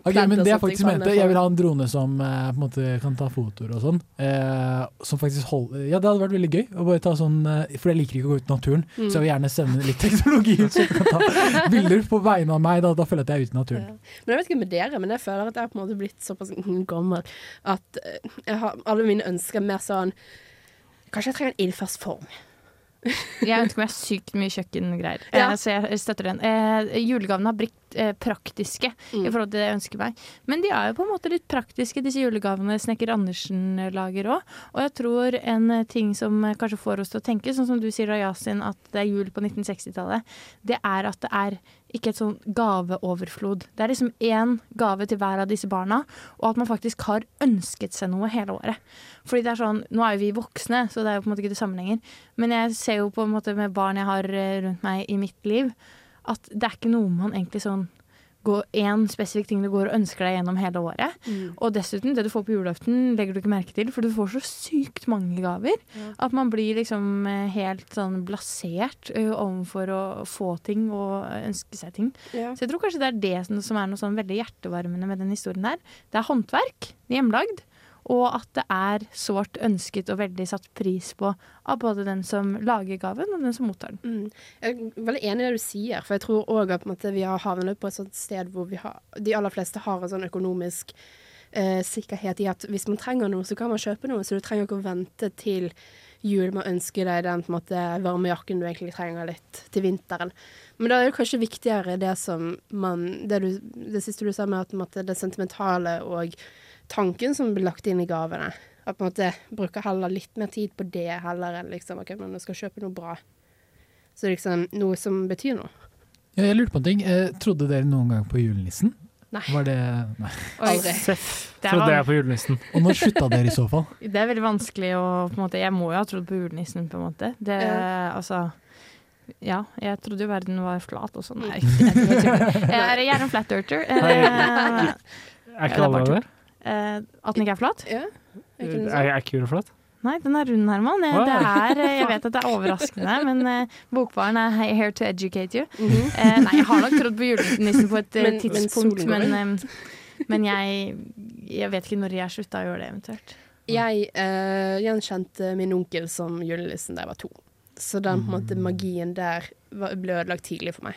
Ok, men det jeg faktisk mente, jeg vil ha en drone som eh, på en måte kan ta fotoer og sånn. Eh, som faktisk holder Ja, det hadde vært veldig gøy. Å bare ta sånn, eh, for jeg liker ikke å gå ut i naturen, Mm. så jeg vil gjerne sende litt teknologi ut som kan ta bilder på vegne av meg. Da, da føler jeg at jeg er ute i naturen. Men jeg vet ikke med dere, men jeg føler at jeg har på en måte blitt såpass gammel at eh, jeg har alle mine ønsker mer sånn Kanskje jeg trenger en ildfast form. Jeg ønsker meg sykt mye kjøkkengreier, Ja. eh, så jeg støtter den. Eh, julegaven har eh, praktiske Mm. i forhold til det jeg ønsker meg. Men de er jo på en måte litt praktiske, disse julegavene Snekker Andersen eh, lager òg. Og jeg tror en eh, ting som eh, kanskje får oss til å tenke, sånn som du sier Rayasin, at det er jul på 1960-tallet, det er at det er ikke et sånn gaveoverflod. Det er liksom én gave til hver av disse barna, og at man faktisk har ønsket seg noe hele året. Fordi det er sånn, Nå er jo vi voksne, så det er jo på en måte ikke det samme lenger. Men jeg ser jo på en måte med barn jeg har rundt meg i mitt liv, at det er ikke noe man egentlig sånn én spesifikk ting du går og ønsker deg gjennom hele året. Mm. Og dessuten, det du får på julaften, legger du ikke merke til, for du får så sykt mange gaver. Ja. At man blir liksom eh, helt sånn blasert overfor å få ting og ønske seg ting. Ja. Så jeg tror kanskje det er det som, som er noe sånn veldig hjertevarmende med den historien der. Det er håndverk, hjemmelagd, og at det er sårt ønsket og veldig satt pris på av både den som lager gaven og den som mottar den. Mm. Jeg er veldig enig i det du sier, for jeg tror òg at vi har havnet på et sånt sted hvor har, de aller fleste har en sånn økonomisk eh, sikkerhet i at hvis man trenger noe, så kan man kjøpe noe. Så du trenger ikke å vente til jul med å ønske deg den måte, varmejakken du egentlig trenger litt til vinteren. Men da er det kanskje viktigere det som man Det, du, det siste du sa med at måte, det sentimentale og tanken som blir lagt inn i gavene. At på en måte bruker heller litt mer tid på det heller enn liksom OK, men jeg skal kjøpe noe bra. Så liksom noe som betyr noe. Ja, jeg lurte på en ting. Eh, trodde dere noen gang på julenissen? Nei. Var det Nei. Aldri. Seff trodde jeg på julenissen. Og når slutta dere i så fall? Det er veldig vanskelig å på en måte, Jeg må jo ha trodd på julenissen, på en måte. Det, Ja. altså Ja, jeg trodde jo verden var flat og sånn. Jeg, jeg, jeg, er, jeg er en flat dirter. Eh, Er ikke det er alle det? Eh, at den ikke er flat? Ja. Er, er ikke flat? Nei, den er rund, Herman. Eh, Det er, eh, jeg vet at det er overraskende, men eh, Bokbaren er here to educate you. Mhm. Eh, nei, jeg har nok trodd på julenissen på et eh, Men- men tidspunkt, men, men, eh, men jeg, jeg vet ikke når jeg slutta å gjøre det, eventuelt. Jeg eh, gjenkjente min onkel som julenissen da jeg var to. Så den på en måte magien der var, ble ødelagt tidlig for meg.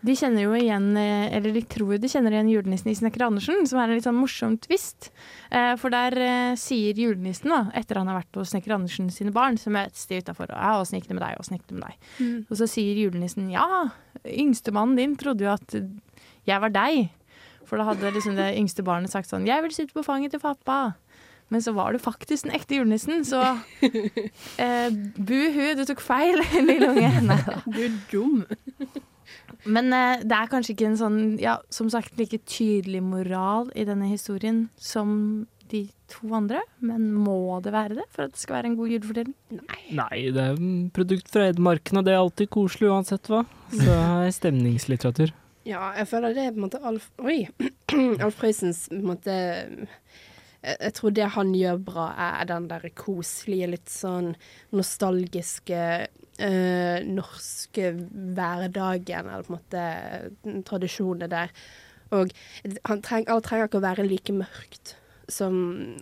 De kjenner jo igjen, eh, eller de tror de kjenner igjen julenissen i Snekker Andersen, som er en litt sånn morsom twist. Eh, For der eh, sier julenissen, da, etter han har vært hos Snekker Andersen sine barn, så møtes de utafor og ja, åssen gikk det med deg, åssen gikk det med deg. Mm. Og så sier julenissen ja, yngstemannen din trodde jo at jeg var deg. For da hadde liksom det yngste barnet sagt sånn jeg vil sitte på fanget til pappa. Men så var du faktisk den ekte julenissen, så eh, buhu, du tok feil, lille unge. Nei da. Du er dum. Men uh, det er kanskje ikke en sånn, ja, som sagt, like tydelig moral i denne historien som de to andre. Men må det være det for at det skal være en god julefortelling? Nei, Nei, det er produkt fra Edmarken, og det er alltid koselig uansett hva. Så er stemningslitteratur. Ja, jeg føler det er på en måte Alf Oi! Alf Prøysens på en måte jeg, jeg tror det han gjør bra, er den der koselige, litt sånn nostalgiske eh, norske hverdagen, eller på en måte tradisjonene der. Og han treng, alt trenger ikke å være like mørkt som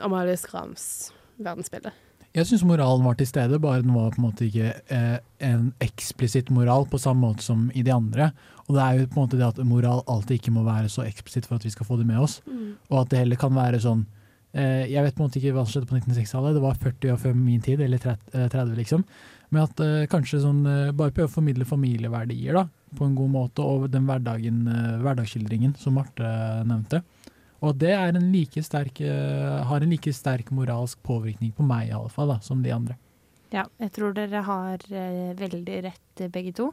Amalie Skrams verdensbilde. Jeg syns moralen var til stede, bare den var på en måte ikke eh, en eksplisitt moral på samme måte som i de andre. Og det er jo på en måte det at moral alltid ikke må være så eksplisitt for at vi skal få det med oss. Mm. Og at det heller kan være sånn eh, Jeg vet på en måte ikke hva som skjedde på 1960-tallet, det var 40 år før min tid, eller 30, eh, 30 liksom. Men at uh, kanskje sånn uh, Bare prøve å formidle familieverdier da, på en god måte, og den hverdagen, uh, hverdagsskildringen som Marte eh, nevnte. Og det en like sterk, eh, har en like sterk moralsk påvirkning på meg i alle fall, da, som de andre. Ja, jeg tror dere har eh, veldig rett eh, begge to.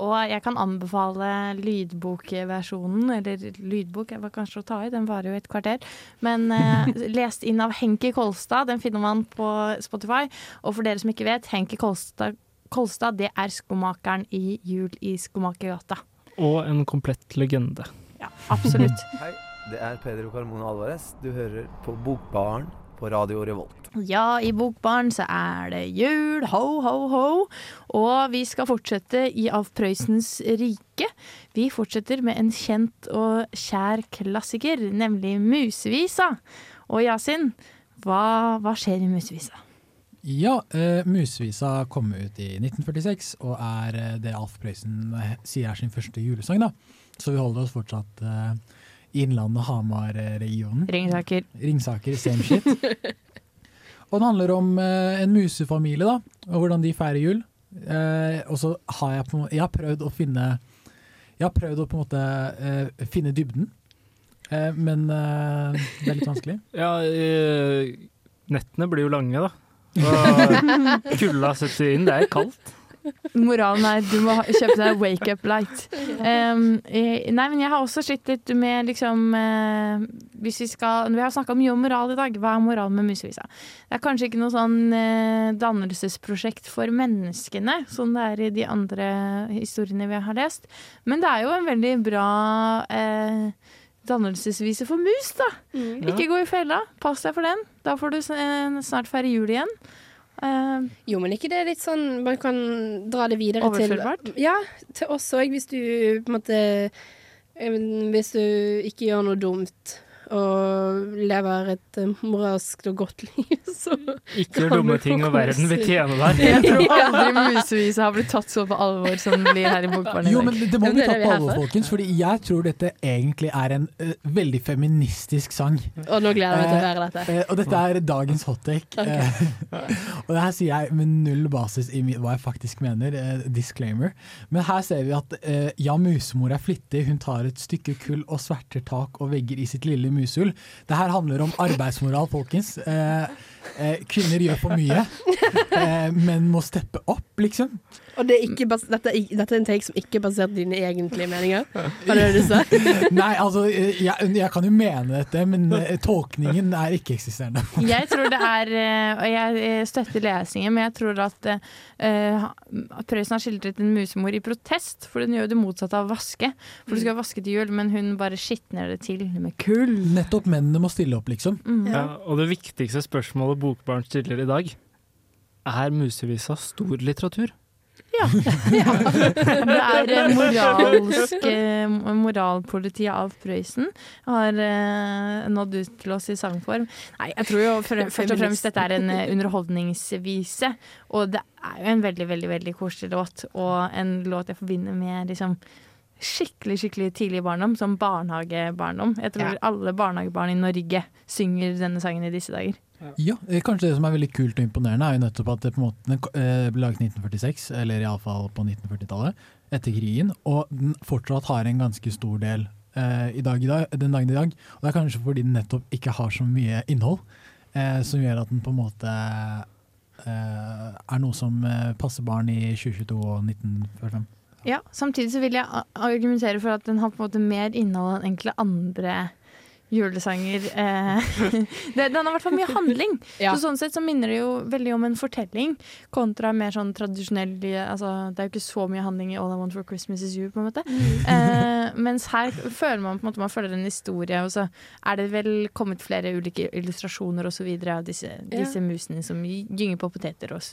Og jeg kan anbefale lydbokversjonen, eller lydbok jeg var kanskje å ta i, den varer jo et kvarter. Men eh, lest inn av Henki Kolstad, den finner man på Spotify. Og for dere som ikke vet, Henki Kolstad, Kolstad det er skomakeren i Jul i Skomakergata. Og en komplett legende. Ja, absolutt. Hei, det er Pedro Carmona Alvarez. Du hører på Bokbaren på Radio Revolt. Ja, i Bokbarn så er det jul, ho, ho, ho. Og vi skal fortsette i Alf Prøysens rike. Vi fortsetter med en kjent og kjær klassiker, nemlig Musevisa. Og Yasin, hva, hva skjer i Musevisa? Ja, eh, Musevisa kom ut i 1946, og er eh, det Alf Prøysen eh, sier er sin første julesang. da. Så vi holder oss fortsatt eh, Innlandet, Hamar-regionen. Ringsaker. Ringsaker, same shit. og det handler om eh, en musefamilie, da, og hvordan de feirer jul. Eh, og så har jeg på Jeg har prøvd å finne Jeg har prøvd å på en måte eh, finne dybden, eh, men det er litt vanskelig. Ja, nettene blir jo lange, da. Og kulda setter inn. Det er kaldt. Moralen er du må ha- kjøpe deg wake up light. Um, jeg, nei, men jeg har også slitt litt med liksom uh, Hvis vi skal Vi har snakka mye om moral i dag. Hva er moral med musevisa? Det er kanskje ikke noe sånn uh, dannelsesprosjekt for menneskene, som det er i de andre historiene vi har lest. Men det er jo en veldig bra uh, dannelsesvise for mus, da. Mm. Ikke gå i fella. Pass deg for den. Da får du eh, snart feire jul igjen. Eh, Jo, men ikke det er litt sånn Man kan dra det videre til Ja, til oss òg, hvis du på en måte eh, Hvis du ikke gjør noe dumt og lever et eh, moralsk og godt liv, så Ikke dumme ting, og verden vil tjene deg. Jeg tror aldri musevis har blitt tatt så på alvor som blir her i Bokbarn i Jo, men det må bli tatt på alvor, folkens. Fordi jeg tror dette egentlig er en uh, veldig feministisk sang. Og nå gleder jeg meg til å høre dette. Uh, og dette er dagens hot take. Ok. Eh, og det her sier jeg med null basis i hva jeg faktisk mener. disclaimer. Men her ser vi at ja, musemor er flittig. Hun tar et stykke kull og sverter tak og vegger i sitt lille musehull. Det her handler om arbeidsmoral, folkens. Eh, eh, kvinner gjør for mye. Eh, menn må steppe opp, liksom. Og det er ikke bas dette, er, dette er en take som ikke er basert på dine egentlige meninger? Var det det du sa? Nei, altså, jeg, jeg kan jo mene dette, men eh, tolkningen er ikke-eksisterende. Jeg tror det er eh, Og jeg eh, støtter lesingen, men jeg tror at uh, Prøysen har skildret en musemor i protest, for den gjør det motsatte av å vaske. For du skal vaske til jul, men hun bare skitner det til med kull. Nettopp mennene må stille opp, liksom. Ja, og det viktigste spørsmålet Bokbarn stiller i dag, er musevisa stor litteratur? Ja. Det er eh, moralsk eh, Moralpolitiet Alf Prøysen har eh, nådd ut til oss i sangform. Nei, jeg tror jo først og fremst dette er en underholdningsvise. Og det er jo en veldig, veldig veldig koselig låt, og en låt jeg forbinder med liksom skikkelig skikkelig tidlig barndom, som barnehagebarndom. Jeg tror Ja. alle barnehagebarn i Norge synger denne sangen i disse dager. Ja, eh, Kanskje det som er veldig kult og imponerende, er jo nettopp at det på en måte eh, ble laget i 1946, eller iallfall på 1940-tallet, etter krigen, og den fortsatt har en ganske stor del eh, i dag, i dag, den dagen i dag. Og det er kanskje fordi den nettopp ikke har så mye innhold, eh, som gjør at den på en måte eh, er noe som eh, passer barn i 2022 og 1945. Ja, Samtidig så vil jeg argumentere for at den har på en måte mer innhold enn enkle andre julesanger. Eh, det, den har i hvert fall mye handling. Ja. Så Sånn sett så minner det jo veldig om en fortelling, kontra mer sånn tradisjonell altså, Det er jo ikke så mye handling i All I Want for Christmas Is You, på en måte. Eh, mens her føler man på en måte man følger en historie, og så er det vel kommet flere ulike illustrasjoner og så videre av disse, disse musene som gynger på poteter og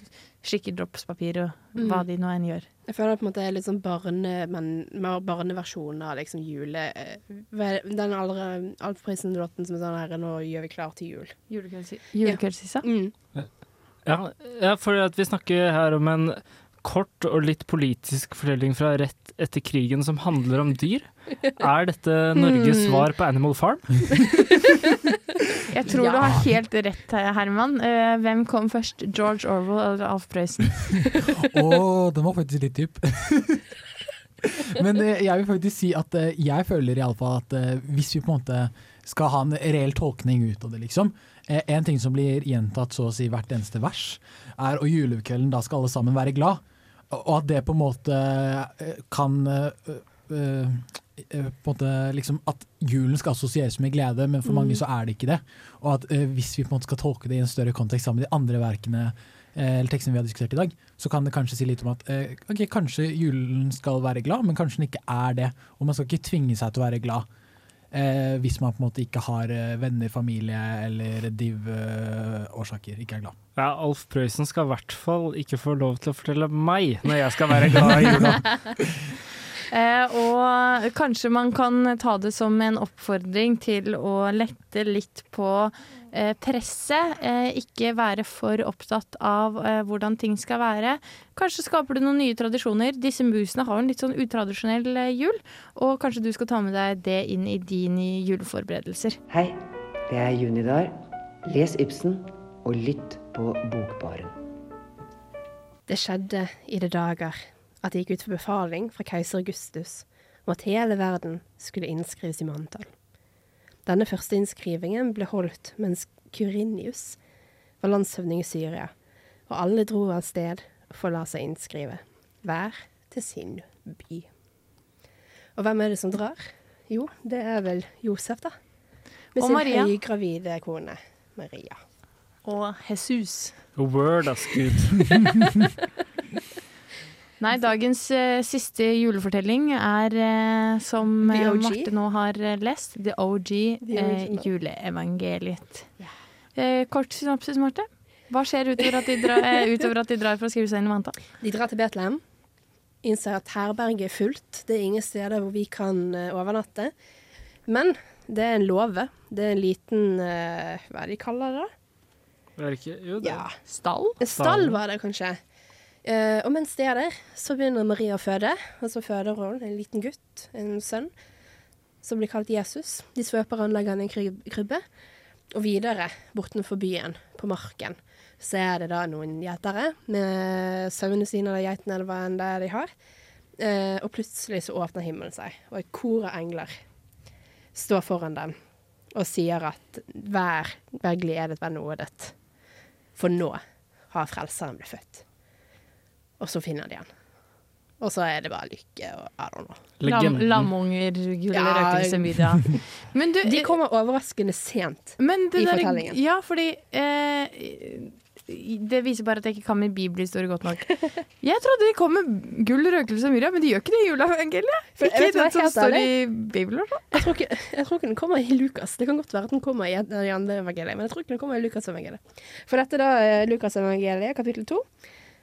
s- dropspapir og hva Mm. de nå enn gjør. Jeg føler det på en måte er litt sånn barne, men mer barneversjon av liksom jule... eh, Den aldri Alf Prøysen-låten som er sånn her Nå gjør vi klar til jul. Julekveldsvisa? Mm. Ja, ja for at vi snakker her om en kort og litt politisk fortelling fra rett etter krigen som handler om dyr. Er dette Norges Hmm. svar på Animal Farm? Jeg tror Ja. du har helt rett, Herman. Eh, hvem kom først? George Orwell eller Alf Prøysen? Å, den var faktisk litt dyp. Men eh, jeg vil faktisk si at eh, jeg føler iallfall at hvis vi på en måte skal ha en reell tolkning ut av det, liksom. En ting som blir gjentatt så å si hvert eneste vers, er og julekvelden da skal alle sammen være glad. Og at det på en måte eh, kan eh, eh, måte liksom At julen skal assosieres med glede, men for mange Mm. så er det ikke det. Og at eh, hvis vi på en måte skal tolke det i en større kontekst sammen med de andre verkene eh, eller tekstene vi har diskutert i dag, så kan det kanskje si litt om at eh, okay, kanskje julen skal være glad, men kanskje den ikke er det. Og man skal ikke tvinge seg til å være glad. Eh, hvis man på en måte ikke har venner, familie eller div-årsaker, ikke er glad. Ja, Alf Prøysen skal i hvert fall ikke få lov til å fortelle meg når jeg skal være glad i jula. Eh, og kanskje man kan ta det som en oppfordring til å lette litt på eh, presset. Eh, ikke være for opptatt av eh, hvordan ting skal være. Kanskje skaper du noen nye tradisjoner. Disse musene har en litt sånn utradisjonell eh, jul, og kanskje du skal ta med deg det inn i dine juleforberedelser. Hei, det er Junidar. Les Ibsen og lytt på Bokbaren. Det skjedde i det dager at det gikk ut for befaling fra keiser Augustus om at hele verden skulle innskrives i manntall. Denne første innskrivingen ble holdt mens Kurinius var landshøvding i Syria, og alle dro av sted for å la seg innskrive. hver til sin by. Og hvem er det som drar? Jo, det er vel Josef, da. Med Og sin Maria. høygravide kone Maria. Og Jesus. Word of good. Nei, dagens eh, siste julefortelling er, eh, som The eh, OG. Marte nå har eh, lest, The OG, The eh, juleevangeliet. Eh, kort synopsis, Marte. Hva skjer utover at, de drar, eh, utover at de drar for å skrive seg inn i vanta? De drar til Betlehem. Innser at herberget er fullt. Det er ingen steder hvor vi kan eh, overnatte. Men det er en låve. Det er en liten eh, Hva er det de kaller det? da? Jo, Ja. Stall? Stall var det kanskje. Uh, og mens de er der, så begynner Maria å føde. Og så føder hun en liten gutt, en sønn, som blir kalt Jesus. De svøper han, legger han i en krybbe. Og videre, bortenfor byen, på marken, så er det da noen gjetere med sauene sine eller geitene eller hva enn det er de har. Uh, og plutselig så åpner himmelen seg, og et kor av engler står foran dem og sier at vær, vær gledet, vær nådet. For nå har Frelseren blitt født. Og så finner de han. Og så er det bare lykke og I don't know. Lam, lamunger, gull, Ja. røkelse, middag. Men du, De kommer overraskende sent Men det i der- fortellingen. Ja, fordi eh, Det viser bare at jeg ikke kan min bibelhistorie godt nok. Jeg trodde de kom med gull, røkelse og myrra, men de gjør ikke det i juleevangeliet. Ikke den du som står i? Bibelen. Jeg tror, ikke, jeg tror ikke den kommer i Lukas. Det kan godt være at den kommer i et andre evangeliet, men jeg tror ikke den kommer i Lukas-evangeliet. For dette da er Lukas-evangeliet, kapittel to,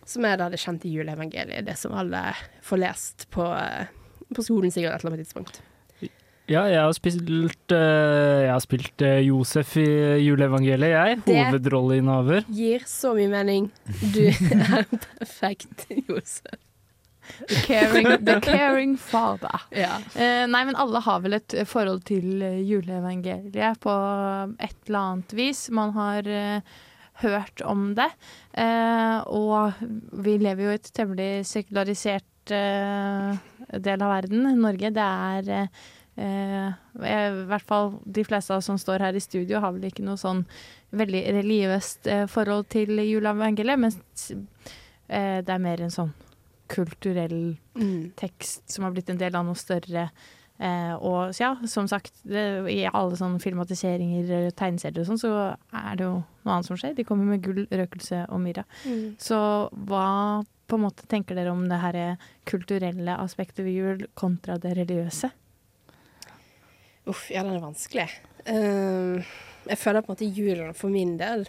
som er da det kjente juleevangeliet. Det som alle får lest på, eh, på skolen sikkert et eller annet tidspunkt. Ja, jeg har spilt, eh, jeg har spilt eh, Josef i juleevangeliet, jeg. Det- Hovedrolleinnehaver. Gir så mye mening. Du er perfekt, Josef. The caring, the caring father. Ja. Eh, nei, men alle har vel et forhold til eh, juleevangeliet på et eller annet vis. Man har eh, hørt om det. Eh, og vi lever jo i et temmelig sekularisert eh, del av verden, Norge. Det er eh, eh, I hvert fall de fleste av oss som står her i studio, har vel ikke noe sånn veldig religiøst eh, forhold til juleevangeliet, mens eh, det er mer en sånn kulturell Mm. tekst som har blitt en del av noe større. Eh, og så ja, som sagt, det, i alle sånne filmatiseringer, og tegneserier og sånn, så er det jo noe annet som skjer. De kommer med gull, røkelse og myra. Mm. Så hva på en måte tenker dere om det her kulturelle aspektet ved jul kontra det religiøse? Uff, ja, den er vanskelig. Uh, jeg føler på en måte julen for min del,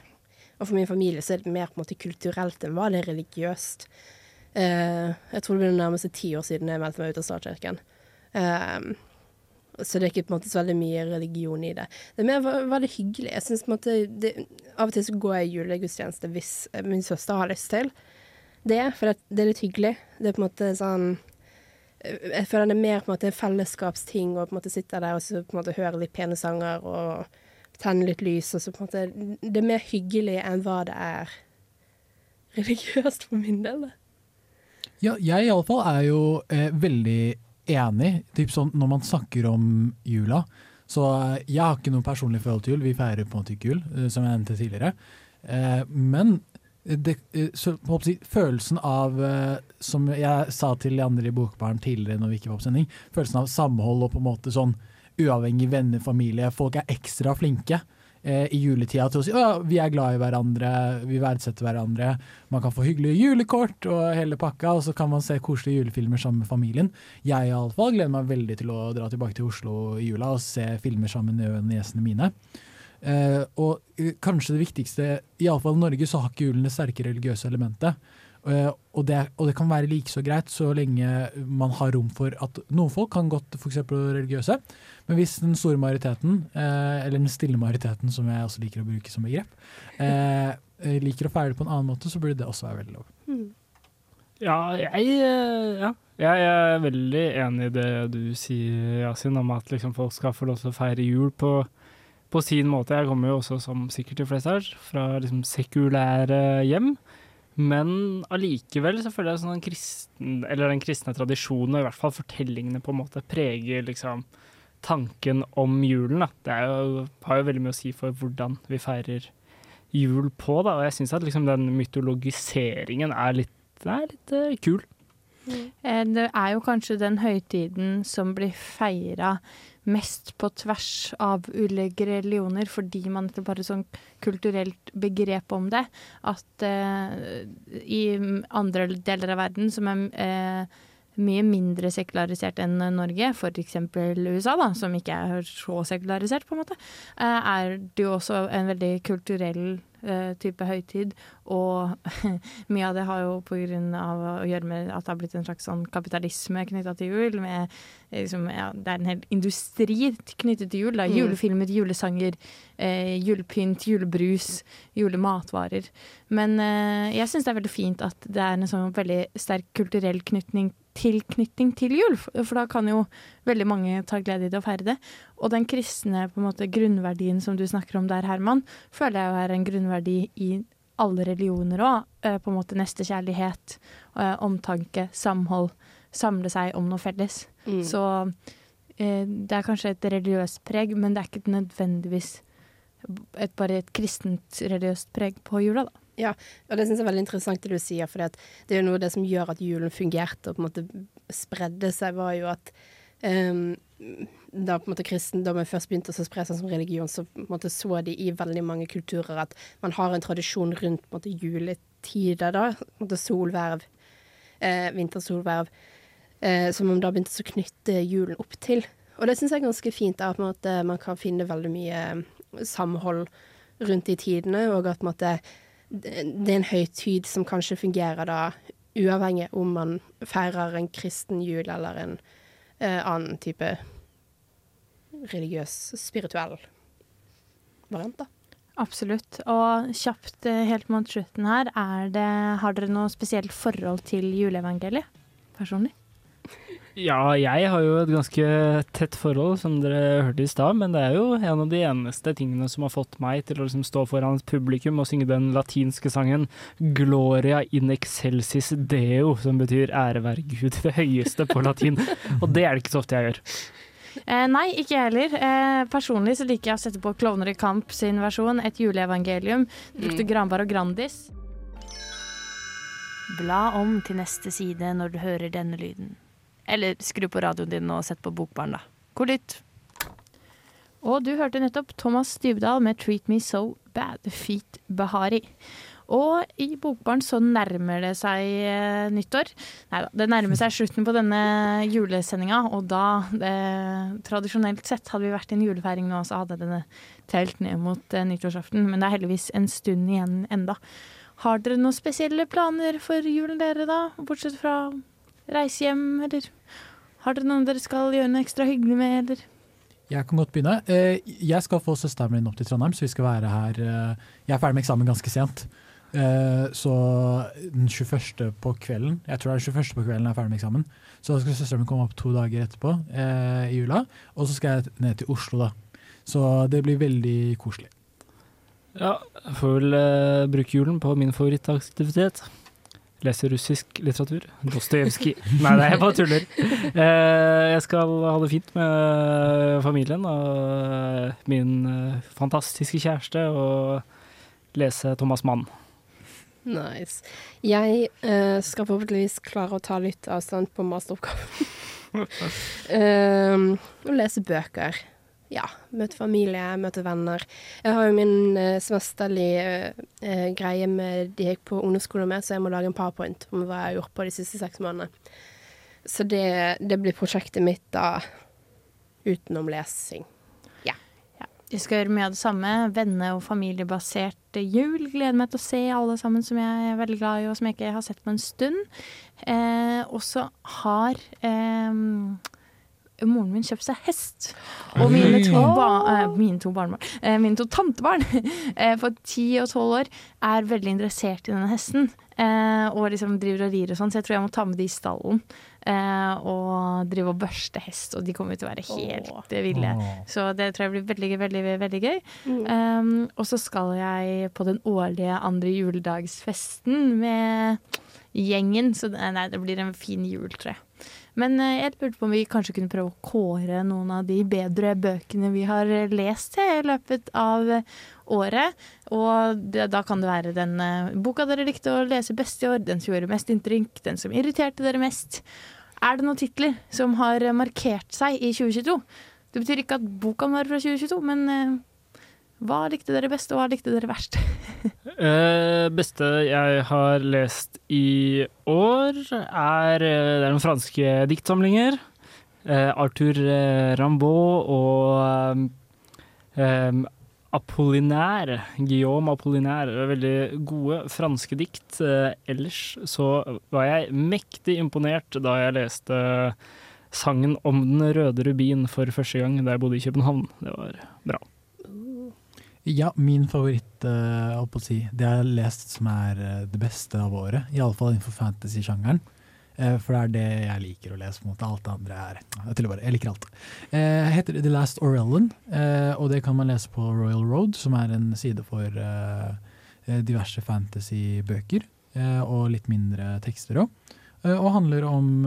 og for min familie, så er det mer på en måte kulturelt enn hva det er religiøst. Eh, jeg tror det blir nærmest ti år siden jeg meldte meg ut av statskirken. Eh, så det er ikke på en måte så veldig mye religion i det. Det er mer veldig det hyggelig. Jeg synes på en måte det, Av og til så går jeg i julegudstjeneste hvis eh, min søster har lyst til det, for det, det er litt hyggelig. Det er på en måte sånn jeg føler det er mer på en måte en fellesskapsting å på en måte sitte der og så på en måte høre litt pene sanger og tenne litt lys. og så på en måte, Det er mer hyggelig enn hva det er religiøst for min del. da. Ja, jeg iallfall er jo eh, veldig enig. Typ sånn, når man snakker om jula Så eh, jeg har ikke noe personlig forhold til jul. Vi feirer på en måte ikke jul, eh, som jeg nevnte tidligere. Eh, men det, eh, så, måte, følelsen av, som jeg sa til de andre i Bokbaren tidligere når vi ikke var på sending, følelsen av samhold og på en måte sånn uavhengig venner, familie. Folk er ekstra flinke eh, i juletida til å si at vi er glad i hverandre, vi verdsetter hverandre. Man kan få hyggelige julekort og hele pakka, og så kan man se koselige julefilmer sammen med familien. Jeg i alle fall gleder meg veldig til å dra tilbake til Oslo i jula og se filmer sammen med niesene mine. Eh, og eh, kanskje det viktigste, iallfall i Norge så har ikke julen det sterke religiøse elementet. Eh, og, det, og det kan være like så greit så lenge man har rom for at noen folk kan godt f.eks. religiøse, men hvis den store majoriteten, eh, eller den stille majoriteten som jeg også liker å bruke som begrep, eh, liker å feile på en annen måte, så burde det også være veldig lov. Ja, jeg, ja. jeg er veldig enig i det du sier, Yasin, om at liksom folk skal få lov til å feire jul på, på sin måte. Jeg kommer jo også, som sikkert de fleste her, fra liksom sekulære hjem. Men allikevel så føler jeg sånn en kristen, eller den kristne tradisjonen, og i hvert fall fortellingene, på en måte preger liksom tanken om julen. Da. Det jo, har jo veldig mye å si for hvordan vi feirer jul på, da. Og jeg syns at liksom den mytologiseringen er litt, er litt uh, kul. Mm. Det er jo kanskje den høytiden som blir feira mest på tvers av ulike religioner, fordi man nettopp har et sånn kulturelt begrep om det. At eh, i andre deler av verden som er eh, mye mindre sekularisert enn Norge, f.eks. USA, da, som ikke er så sekularisert, på en måte, eh, er det jo også en veldig kulturell eh, type høytid. Og mye av det har jo på grunn av å gjøre med at det har blitt en slags sånn kapitalisme knytta til jul. Med, eh, liksom, ja, det er en hel industri knyttet til jul. Da. Mm. Julefilmer, julesanger, eh, julepynt, julebrus, julematvarer. Men eh, jeg syns det er veldig fint at det er en sånn veldig sterk kulturell knytning tilknytning til jul, for for da kan jo veldig mange ta glede i det og feire det. Og den kristne på en måte, grunnverdien som du snakker om der, Herman, føler jeg jo er en grunnverdi i alle religioner òg. På en måte nestekjærlighet, eh, omtanke, samhold. Samle seg om noe felles. Mm. Så eh, det er kanskje et religiøst preg, men det er ikke nødvendigvis et, bare et kristent religiøst preg på jula, da. Ja, og det syns jeg er veldig interessant det du sier, for det er jo noe av det som gjør at julen fungerte og på en måte spredde seg, var jo at ehm, da på en måte kristendommen først begynte å spre seg som religion, så på en måte så de i veldig mange kulturer at man har en tradisjon rundt på en måte juletider, da. På en måte solverv, eh, vintersolverv, eh, som man da begynte å knytte julen opp til. Og det syns jeg er ganske fint, da, at man kan finne veldig mye samhold rundt de tidene, og at måte det er en høytid som kanskje fungerer da uavhengig om man feirer en kristen jul eller en eh, annen type religiøs, spirituell variant, da. Absolutt. Og kjapt eh, helt mot slutten her, er det, har dere noe spesielt forhold til juleevangeliet personlig? Ja, jeg har jo et ganske tett forhold, som dere hørte i stad, men det er jo en av de eneste tingene som har fått meg til å liksom stå foran et publikum og synge den latinske sangen 'Gloria in excelsis deo', som betyr 'ære være Gud det høyeste' på latin. Og det er det ikke så ofte jeg gjør. Eh, nei, ikke jeg heller. Eh, personlig så liker jeg å sette på Klovner i kamp sin versjon, et juleevangelium. Brukte Mm. granbar og Grandis. Bla om til neste side når du hører denne lyden. Eller skru på radioen din og sett på Bokbarn, da. God lytt. Og du hørte nettopp Thomas Dybdahl med 'Treat Me So Bad', Feet Bahari. Og i Bokbarn så nærmer det seg eh, nyttår. Nei da, det nærmer seg slutten på denne julesendinga, og da eh, Tradisjonelt sett hadde vi vært i en julefeiring nå, så hadde denne telt ned mot eh, nyttårsaften. Men det er heldigvis en stund igjen enda. Har dere noen spesielle planer for julen, dere, da? Bortsett fra reise hjem, eller har dere noen dere skal gjøre noe ekstra hyggelig med, eller? Jeg kan godt begynne. Eh, Jeg skal få søsteren min opp til Trondheim, så vi skal være her eh, Jeg er ferdig med eksamen ganske sent. Eh, Så den 21. på kvelden Jeg tror det er den 21. på kvelden jeg er ferdig med eksamen. Så da skal søsteren min komme opp to dager etterpå eh, i jula. Og så skal jeg ned til Oslo, da. Så det blir veldig koselig. Ja, jeg får vel bruke julen på min favorittaktivitet. Lese russisk litteratur. Dostojevskij. Nei, nei, jeg bare tuller. Eh, jeg skal ha det fint med familien og min eh, fantastiske kjæreste og lese Thomas Mann. Nice. Jeg eh, skal forhåpentligvis klare å ta litt avstand på masteroppgaven. um, og lese bøker. Ja. Møte familie, møte venner. Jeg har jo min uh, semesterlige eh, greie med de jeg gikk på ungdomsskole med, så jeg må lage en powerpoint om hva jeg har gjort på de siste seks månedene. Så det, det blir prosjektet mitt da, utenom lesing. Ja. Jeg skal gjøre mye av det samme. Venne- og familiebasert jul. Gleder meg til å se alle sammen som jeg er veldig glad i, og som jeg ikke har sett på en stund. Eh, og så har eh, moren min kjøpte seg hest. Og mine to, ba eh, mine to barnebarn eh, Mine to tantebarn for ti og tolv år er veldig interessert i denne hesten. Eh, og liksom driver og rir og sånn, så jeg tror jeg må ta med de i stallen. Eh, og drive og børste hest, og de kommer til å være helt eh, ville. Så det tror jeg blir veldig, veldig, veldig gøy. Um, og så skal jeg på den årlige andre juledagsfesten med gjengen. Så nei, det blir en fin jul, tror jeg. Men eh, jeg lurte på om vi kanskje kunne prøve å kåre noen av de bedre bøkene vi har eh, lest i løpet av eh, året. Og da kan det være den boka dere likte å lese best i år, den som gjorde mest inntrykk, den som irriterte dere mest. Er det noen titler som har markert seg i 2022? Det betyr ikke at boka være fra 2022, men hva likte dere best, og hva likte dere verst? uh, beste jeg har lest i år, er, eh, det er noen franske diktsamlinger. Uh, Arthur Rambaud og eh, Apollinaire, Guillaume Apollinaire. Det er Veldig gode franske dikt. Uh, ellers så var jeg mektig imponert da jeg leste sangen om den røde rubin for første gang da jeg bodde i København. Det var bra. Ja, min favoritt, uh, å si, det jeg har lest som er eh, det beste av året. Iallfall innenfor fantasy-sjangeren. Uh, for det er det jeg liker å lese. på en måte. Alt det andre er Jeg bare, jeg liker alt. Uh, heter The Last Orellan, uh, og det kan man lese på Royal Road, som er en side for diverse fantasy-bøker. og litt mindre tekster òg. og handler om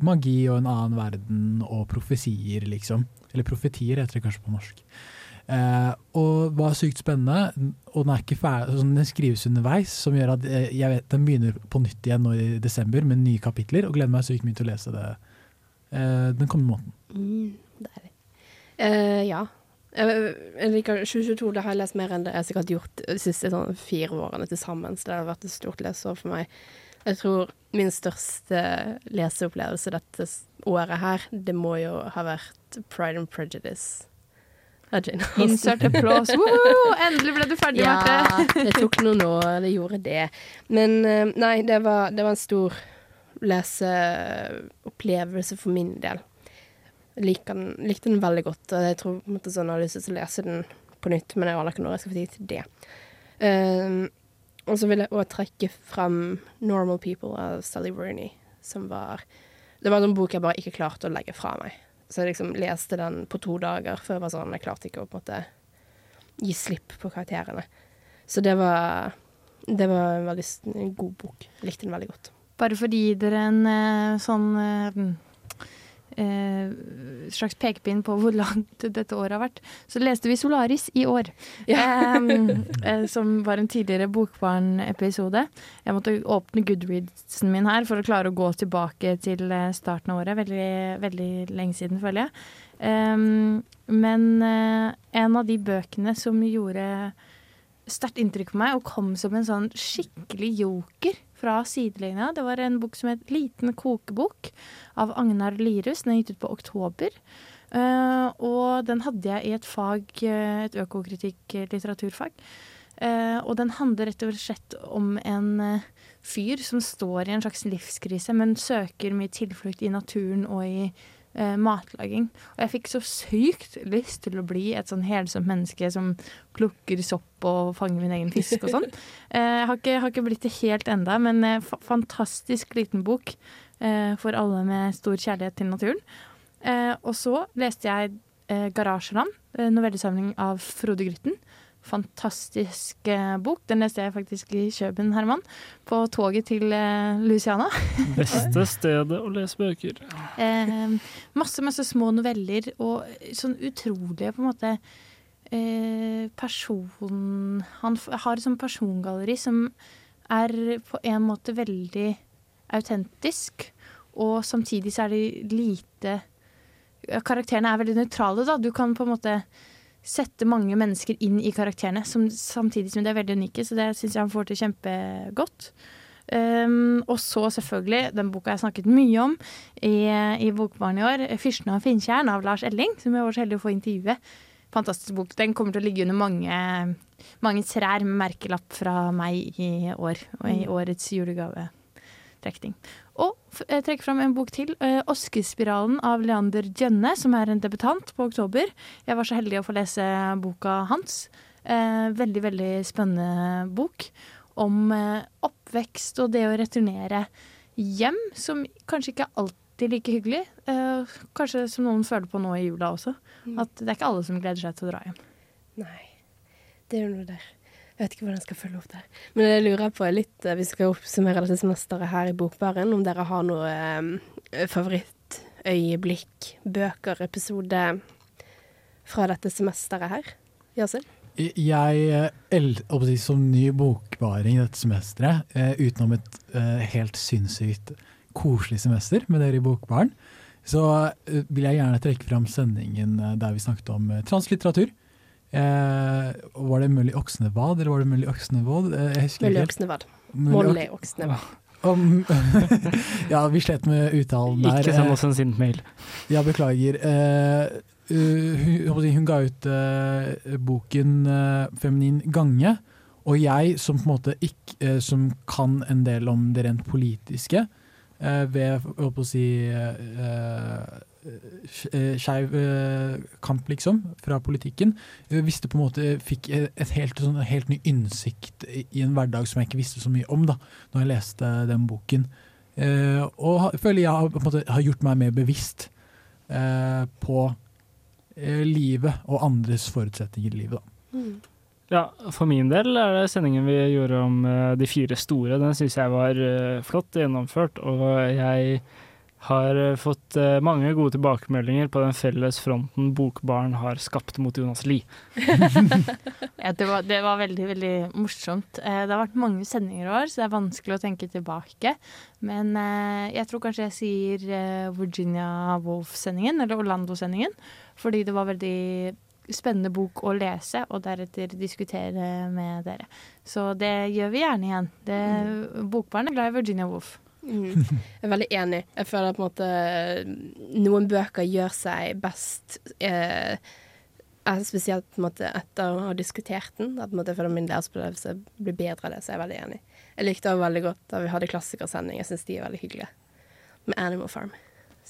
magi og en annen verden og profesier, liksom. Eller profetier heter det kanskje på norsk. Eh, og var sykt spennende. Og den er ikke ferdig, sånn, den skrives underveis, som gjør at eh, jeg vet, den begynner på nytt igjen nå i desember med nye kapitler, og gleder meg sykt mye til å lese det eh, den kommende måneden. Mm, deilig. Eh, ja. Liker 2022, det har jeg lest mer enn det jeg har gjort de siste sånn, fire årene til sammen, så det har vært et stort leseår for meg. Jeg tror min største leseopplevelse dette året her, det må jo ha vært Pride and Prejudice. Av Jane Austen. Insert applause. Woohoo! Endelig ble du ferdig, Ja, Marte. det tok noen år, det gjorde det. Men eh, nei, det var, det var en stor leseopplevelse for min del. Jeg liker den, likte den veldig godt, og jeg tror på en måte sånn, jeg har lyst til å lese den på nytt, men jeg aner ikke når jeg skal få tid til det. Um, og så vil jeg òg trekke frem 'Normal People' av Sally Rooney, som var Det var en bok jeg bare ikke klarte å legge fra meg. Så jeg liksom leste den på to dager før jeg var sånn Jeg klarte ikke å på en måte gi slipp på karakterene. Så det var Det var en veldig en god bok. Likte den veldig godt. Bare for å gi dere en eh, sånn eh, eh, slags pekepinn på hvor langt dette året har vært, så leste vi 'Solaris' i år. Em, eh, som var en tidligere Bokbarn-episode. Jeg måtte åpne Goodreadsen min her for å klare å gå tilbake til eh, starten av året. Veldig, veldig lenge siden, føler jeg. Em, men eh, en av de bøkene som gjorde sterkt inntrykk på meg og kom som en sånn skikkelig joker fra sidelinja. Det var en bok som het Liten kokebok av Agnar Lirus. Den er gitt ut på Oktober. Uh, og den hadde jeg i et fag, eh, et økokritikk-litteraturfag. Uh, og den handler rett og slett om en uh, fyr som står i en slags livskrise, men søker mye tilflukt i naturen og i eh, matlaging. Og jeg fikk så sykt lyst til å bli et sånn helsomt menneske som plukker sopp og fanger min egen fisk og sånn. Eh, har ikke, har ikke blitt det helt enda, men eh, fa fantastisk liten bok eh, for alle med stor kjærlighet til naturen. Eh, og så leste jeg eh, 'Garasjeland', novellesamling av Frode Grytten. Fantastisk eh, bok. Den leste jeg faktisk i Kjøben, Herman, på toget til eh, Louisiana. Beste stedet å lese bøker. Eh, masse, masse små noveller og sånn utrolige på en måte eh, person... Han har et sånt persongalleri som er på en måte veldig autentisk, og samtidig så er de lite Karakterene er veldig nøytrale, da. Du kan på en måte sette mange mennesker inn i karakterene, som, samtidig som de er veldig unike, så det syns jeg han får til kjempegodt. Um, og så selvfølgelig den boka jeg snakket mye om i, i Bokbarn i år, 'Fyrsten av Finntjern' av Lars Elling, som jeg var så heldig å få intervjue. Fantastisk bok. Den kommer til å ligge under mange, mange trær med merkelapp fra meg i år, og i Mm. årets julegavetrekning. Og jeg trekker fram en bok til, 'Oskespiralen' av Leander Djønne, som er en debutant på oktober. Jeg var så heldig å få lese boka hans. Eh, veldig, veldig spennende bok om eh, oppvekst og det å returnere hjem, som kanskje ikke er alltid like hyggelig. Eh, kanskje som noen føler på nå i jula også. At det er ikke alle som gleder seg til å dra hjem. Nei, det er noe der. Jeg vet ikke hvordan jeg skal følge opp det. Men jeg lurer på litt, eh, vi skal oppsummere dette semesteret her i Bokbaren, om dere har noe eh, favorittøyeblikk, bøker, episode fra dette semesteret her? Yasin? Jeg, eh, si, som ny bokbaring dette semesteret, eh, utenom et helt sinnssykt koselig semester med dere i Bokbaren, så vil jeg gjerne trekke fram sendingen der vi snakket om translitteratur. Eh, var det mulig Oksnevad, eller var det mulig Oksnevold? Eh, helt. Oksnevad. Molly Oksnevad. Om, ja, vi slet med uttalen der. Ikke send Eh, oss en sint mail. Ja, beklager. Eh, uh, hun, hun ga ut eh, boken eh, 'Feminin gange', og jeg som på en måte ikke eh, Som kan en del om det rent politiske, eh, ved å si uh, skeiv eh, kamp, liksom, fra politikken, Hvis visste på en måte Fikk et helt, sånn, helt ny innsikt i, en hverdag som jeg ikke visste så mye om da når jeg leste den boken. Eh, og jeg føler jeg har, på en måte, har gjort meg mer bevisst eh, på eh, livet og andres forutsetninger i livet. Da. Ja, for min del er det sendingen vi gjorde om eh, de fire store. Den syns jeg var eh, flott gjennomført, og jeg har eh, fått eh, mange gode tilbakemeldinger på den felles fronten Bokbarn har skapt mot Jonas Lie. Ja, det, var, det var veldig, veldig morsomt. Eh, Det har vært mange sendinger i år, så det er vanskelig å tenke tilbake. Men jeg tror kanskje jeg sier Virginia Woolf-sendingen, eller Orlando-sendingen. Fordi det var veldig spennende bok å lese, og deretter diskutere med dere. Så det gjør vi gjerne igjen. Det, Bokbarn er glad i Virginia Woolf. Mm. Jeg er veldig enig. Jeg føler på en måte noen bøker gjør seg best eh, eh, Spesielt på en måte etter å ha diskutert den. At på en måte, jeg føler min læreropplevelse blir bedre av det, så jeg er veldig enig. Jeg likte også veldig godt da vi hadde klassikersending. Jeg syns de er veldig hyggelige. Med Animal Farm.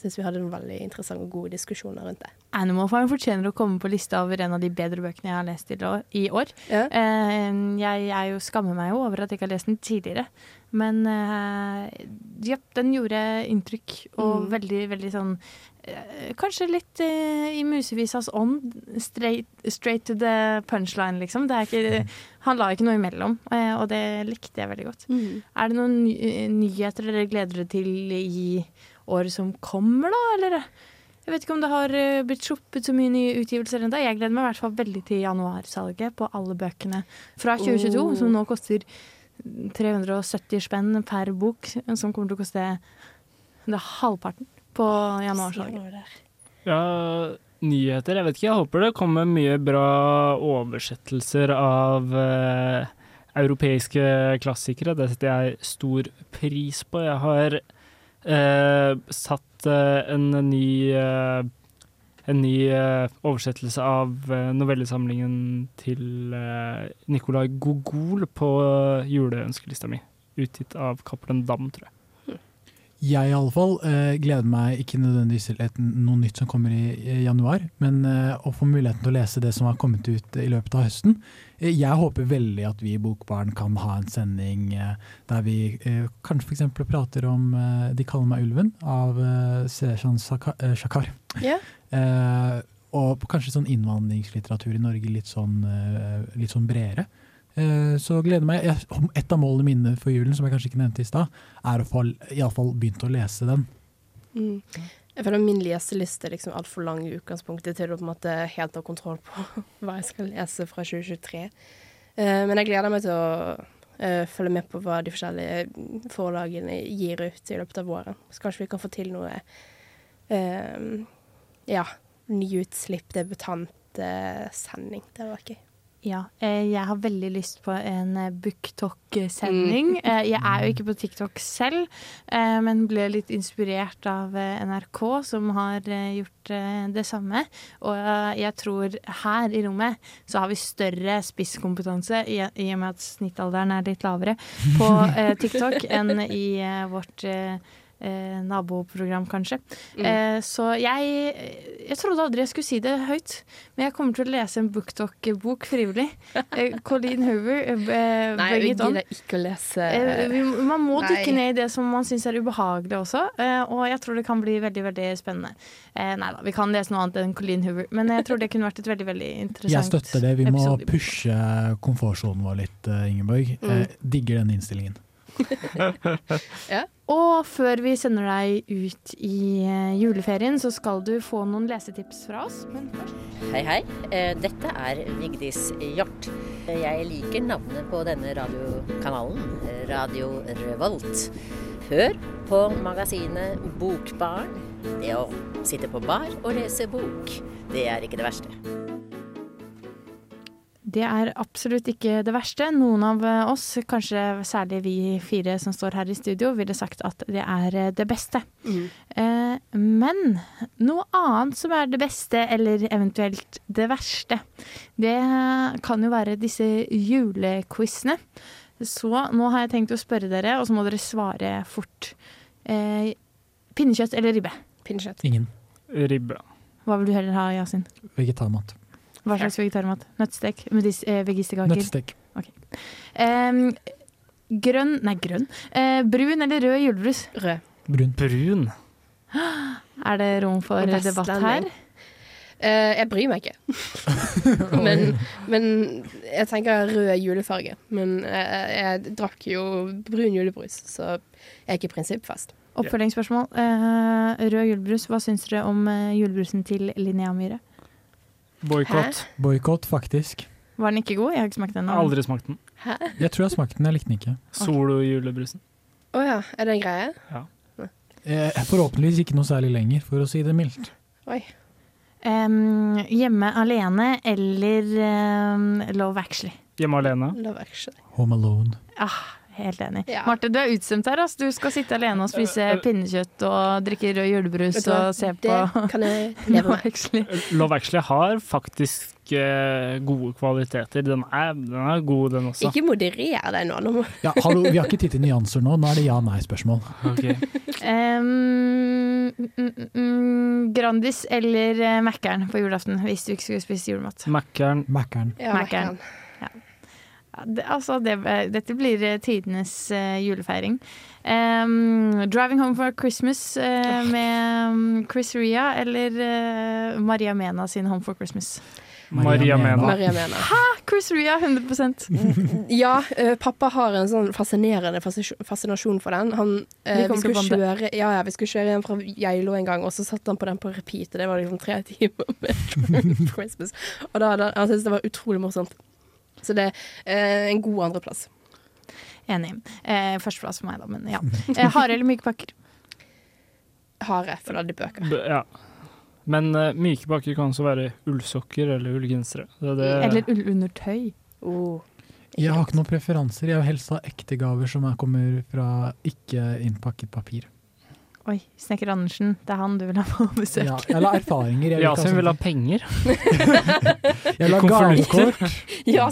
Syns vi hadde noen veldig interessante og gode diskusjoner rundt det. Animal Farm fortjener å komme på lista over en av de bedre bøkene jeg har lest i år. Ja. Eh, jeg, jeg jo skammer meg jo over at jeg ikke har lest den tidligere. Men eh, ja, den gjorde inntrykk, og Mm. veldig, veldig sånn eh, Kanskje litt eh, i musevisas ånd. Straight, straight to the punchline, liksom. Det er ikke, han la ikke noe imellom, eh, og det likte jeg veldig godt. Er det noen ny nyheter dere gleder dere til i året som kommer, da? Eller? Jeg vet ikke om det har eh, blitt sluppet så mye nye utgivelser ennå. Jeg gleder meg i hvert fall veldig til januarsalget på alle bøkene fra 2022, Oh. som nå koster 370 spenn per bok, som kommer til å koste det er halvparten på januarsalget. Ja, nyheter Jeg vet ikke, jeg håper det kommer mye bra oversettelser av eh, europeiske klassikere. Det setter jeg stor pris på. Jeg har eh, satt eh, en ny eh, en ny eh, oversettelse av eh, novellesamlingen til eh, Nicolai Gogol på juleønskelista mi. Utgitt av Cappelen Dam, tror jeg. Jeg i alle fall eh, gleder meg ikke nødvendigvis til noe nytt som kommer i, i januar, men eh, å få muligheten til å lese det som har kommet ut i løpet av høsten. Jeg håper veldig at vi i Bokbarn kan ha en sending eh, der vi eh, kanskje f.eks. prater om eh, 'De kaller meg ulven' av Seshan Shakar. Eh, og kanskje sånn innvandringslitteratur i Norge litt sånn, litt sånn bredere. Så gleder meg. Et av målene mine for julen, som jeg kanskje ikke nevnte i stad, er å få iallfall begynt å lese den. Mm. Jeg føler min leseliste er liksom altfor lang i utgangspunktet til å på en måte helt ha kontroll på hva jeg skal lese fra 2023. Uh, men jeg gleder meg til å uh, følge med på hva de forskjellige forlagene gir ut i løpet av våren. Så kanskje vi kan få til noe uh, ja, nyutslipp, debutantsending. Det var gøy. Ja, eh, jeg har veldig lyst på en eh, BookTok-sending. Mm. Eh, Jeg er jo ikke på TikTok selv, men ble litt inspirert av NRK, som har gjort det samme. Og jeg tror her i rommet så har vi større spisskompetanse, i og med at snittalderen er litt lavere, på TikTok enn i vårt eh, eh, naboprogram, kanskje. Mm. Eh, så jeg, jeg trodde aldri jeg skulle si det høyt, men jeg kommer til å lese en BookTok-bok frivillig. Eh, Colleen Hoover, eh, Nei, vi it on. gidder ikke å lese Eh, vi, man må Nei. dykke ned i det som man syns er ubehagelig også, eh, og jeg tror det kan bli veldig veldig spennende. Eh, nei da, vi kan lese noe annet enn Colleen Hoover, men jeg tror det kunne vært et veldig veldig interessant Jeg støtter det. Vi må episode. pushe komfortsonen vår litt, eh, Ingeborg. Mm. Eh, digger den innstillingen. ja. Og før vi sender deg ut i eh, juleferien, så skal du få noen lesetips fra oss. Hei, hei. Eh, Dette er Vigdis Hjort. Jeg liker navnet på denne radiokanalen, Radio Revolt. Hør på magasinet Bokbarn. Det å sitte på bar og lese bok, det er ikke det verste. Det er absolutt ikke det verste. Noen av eh, oss, kanskje særlig vi fire som står her i studio, ville sagt at det er eh, det beste. Eh, men noe annet som er det beste, eller eventuelt det verste, det kan jo være disse julequizene. Så nå har jeg tenkt å spørre dere, og så må dere svare fort. Eh, pinnekjøtt eller ribbe? Pinnekjøtt. Ingen. Ribbe. Hva vil du heller ha, Yasin? Vegetarmat. Hva slags vegetarmat? Nøttstek? Medis- eh? Nøttstek. Okay. Um, grønn Nei, grønn. Uh, brun eller rød julebrus? Rød. Brun. Brun. Er det rom for debatt her? Eh, jeg bryr meg ikke. men, men jeg tenker rød julefarge. Men jeg, jeg drakk jo brun julebrus, så jeg er ikke prinsippfast. Oppfølgingsspørsmål. Uh, rød julebrus, hva syns dere om eh, julebrusen til Linnea Myhre? Boikott. Boikott, faktisk. Var den ikke god? Jeg har ikke smakt den. Jeg har aldri smakt den. Hæ? Jeg tror jeg smakte den, jeg likte den ikke. Solo-julebrusen. Å ja, er det en greie? Ja. Eh, forhåpentligvis ikke noe særlig lenger, for å si det mildt. Oi. Um, hjemme alene eller um, Love Actually? Hjemme alene. Love Actually. Home Alone. Ah, helt enig. Marte, du er utstemt her. Altså. Du skal sitte alene og spise pinnekjøtt og drikke rød julebrus og se på Det kan jeg leve Love med. Actually. Love Actually har faktisk eh, gode kvaliteter. Den er, den er god, den også. Ikke moderer deg nå. nå. Ja, hallo, vi har ikke tid til nyanser nå. Nå er det ja-nei-spørsmål. Okay. um, mm, mm, Grandis eller uh, Mækkern på julaften hvis du ikke skulle spise julemat? Mækkern. Mækkern. Ja. Ja. Ja, det, altså, det, dette blir eh, tidenes uh, julefeiring. Um, 'Driving Home for Christmas' eh, med um, Chris Ria eller uh, Maria Mena sin 'Home for Christmas'? Maria Mena. Maria Mena. Hæ! Chris Ria, 100% Ja, eh, pappa har en sånn fascinerende fasci- fascinasjon for den. Han, Vi vi, skulle kjøre, ja, ja, vi skulle kjøre hjem fra Geilo en gang, og så satte han på den på repeat. Og det var liksom tre timer med Christmas. Og da han han syntes det var utrolig morsomt. Så det er eh, en god andreplass. Enig. Eh, Førsteplass for meg, da, men ja. Eh, Harde eller myke pakker? Harde, for det hadde bøker. B ja. Men uh, myke pakker kan også være ullsokker eller ullgensere. Det, er det, Eller ullundertøy? Oh. Jeg har ikke noen preferanser. Jeg vil helst ha ekte gaver som er, kommer fra ikke innpakket papir. Oi, Snekker Andersen, det er han du vil ha på besøk. Ja, eller erfaringer. Jeg vil ha Yasin sånn- vil ha penger. Jeg vil ha gavekort.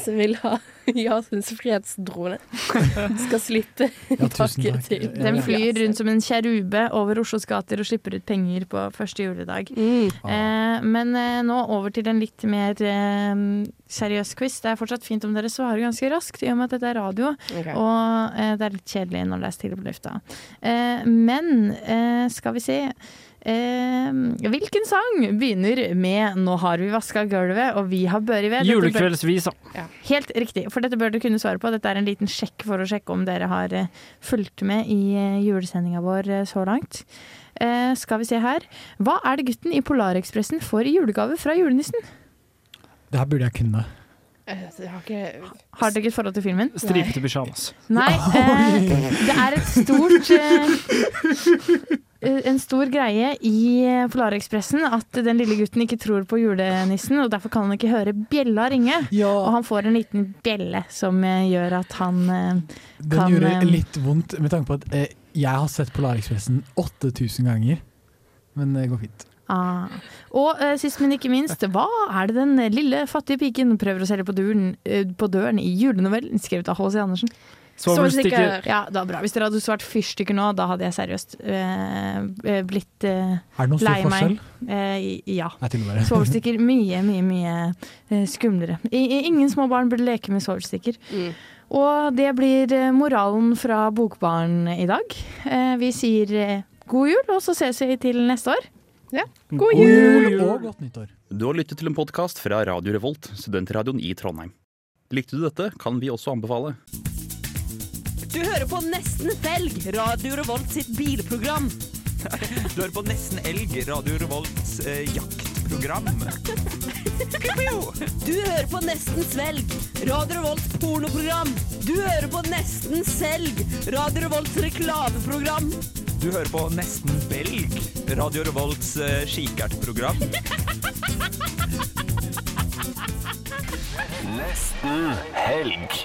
som vil ha Yasins fredsdrone. Skal slippe ja, taket til. Den flyr rundt som en kjerube over Oslos gater og slipper ut penger på første juledag. Mm. Eh, men eh, nå over til en litt mer eh, seriøs quiz. Det er fortsatt fint om dere svarer ganske raskt, i og med at dette er radio. Okay. Og eh, det er litt kjedelig når det er stille på lufta. Eh, men eh, skal vi se Eh, hvilken sang begynner med 'Nå har vi vaska gulvet, og vi har børi ved'? Julekveldsvisa. bør- Julekveldsvisa. Helt riktig, for dette bør du kunne svare på. Dette er en liten sjekk for å sjekke om dere har eh, fulgt med i uh, julesendinga vår eh, så langt. Eh, skal vi se her. Hva er det gutten i Polarekspressen får i julegave fra julenissen? Det her burde jeg kunne. Eh, Jeg har ikke Har dere ikke et forhold til filmen? Stripete pysjamas. Nei, eh, det er et stort eh, eh, En stor greie i eh, Polarekspressen at den lille gutten ikke tror på julenissen, og derfor kan han ikke høre bjella ringe. Og han får en liten bjelle som eh, gjør at han eh, Den kan gjorde eh, litt vondt med tanke på at eh, jeg har sett Polarekspressen 8000 ganger. Men det går fint. Ah. Og eh, sist, men ikke minst, hva er det den lille fattige piken prøver å selge på døren, eh, på døren i julenovellen skrevet av H.C. Andersen? Svovelstikker. Ja, det var bra. Hvis dere hadde svart fyrstikker nå, da hadde jeg seriøst eh, eh, blitt eh, Er det noen stor forskjell? Eh, ja. Svovelstikker mye, mye, mye eh, skumlere. I, i- ingen små barn burde leke med svovelstikker. Og det blir eh, moralen fra Bokbarn i dag. Vi sier god jul, og så ses vi til neste år. Ja. God jul! Og godt nyttår. Du har lyttet til en podkast fra Radio Revolt, studentradioen i Trondheim. Likte du dette, kan vi også anbefale. Du hører på Nesten Felg, Radio Revolt sitt bilprogram. Du hører på Nesten Elg, Radio Revolts eh, jaktprogram. Du hører på Nesten Svelg, Radio Revolts pornoprogram. Du hører på Nesten Selg, Radio Revolts reklameprogram. Du hører på Nesten Belg, Radio Revolts eh, kikertprogram. Nesten helg.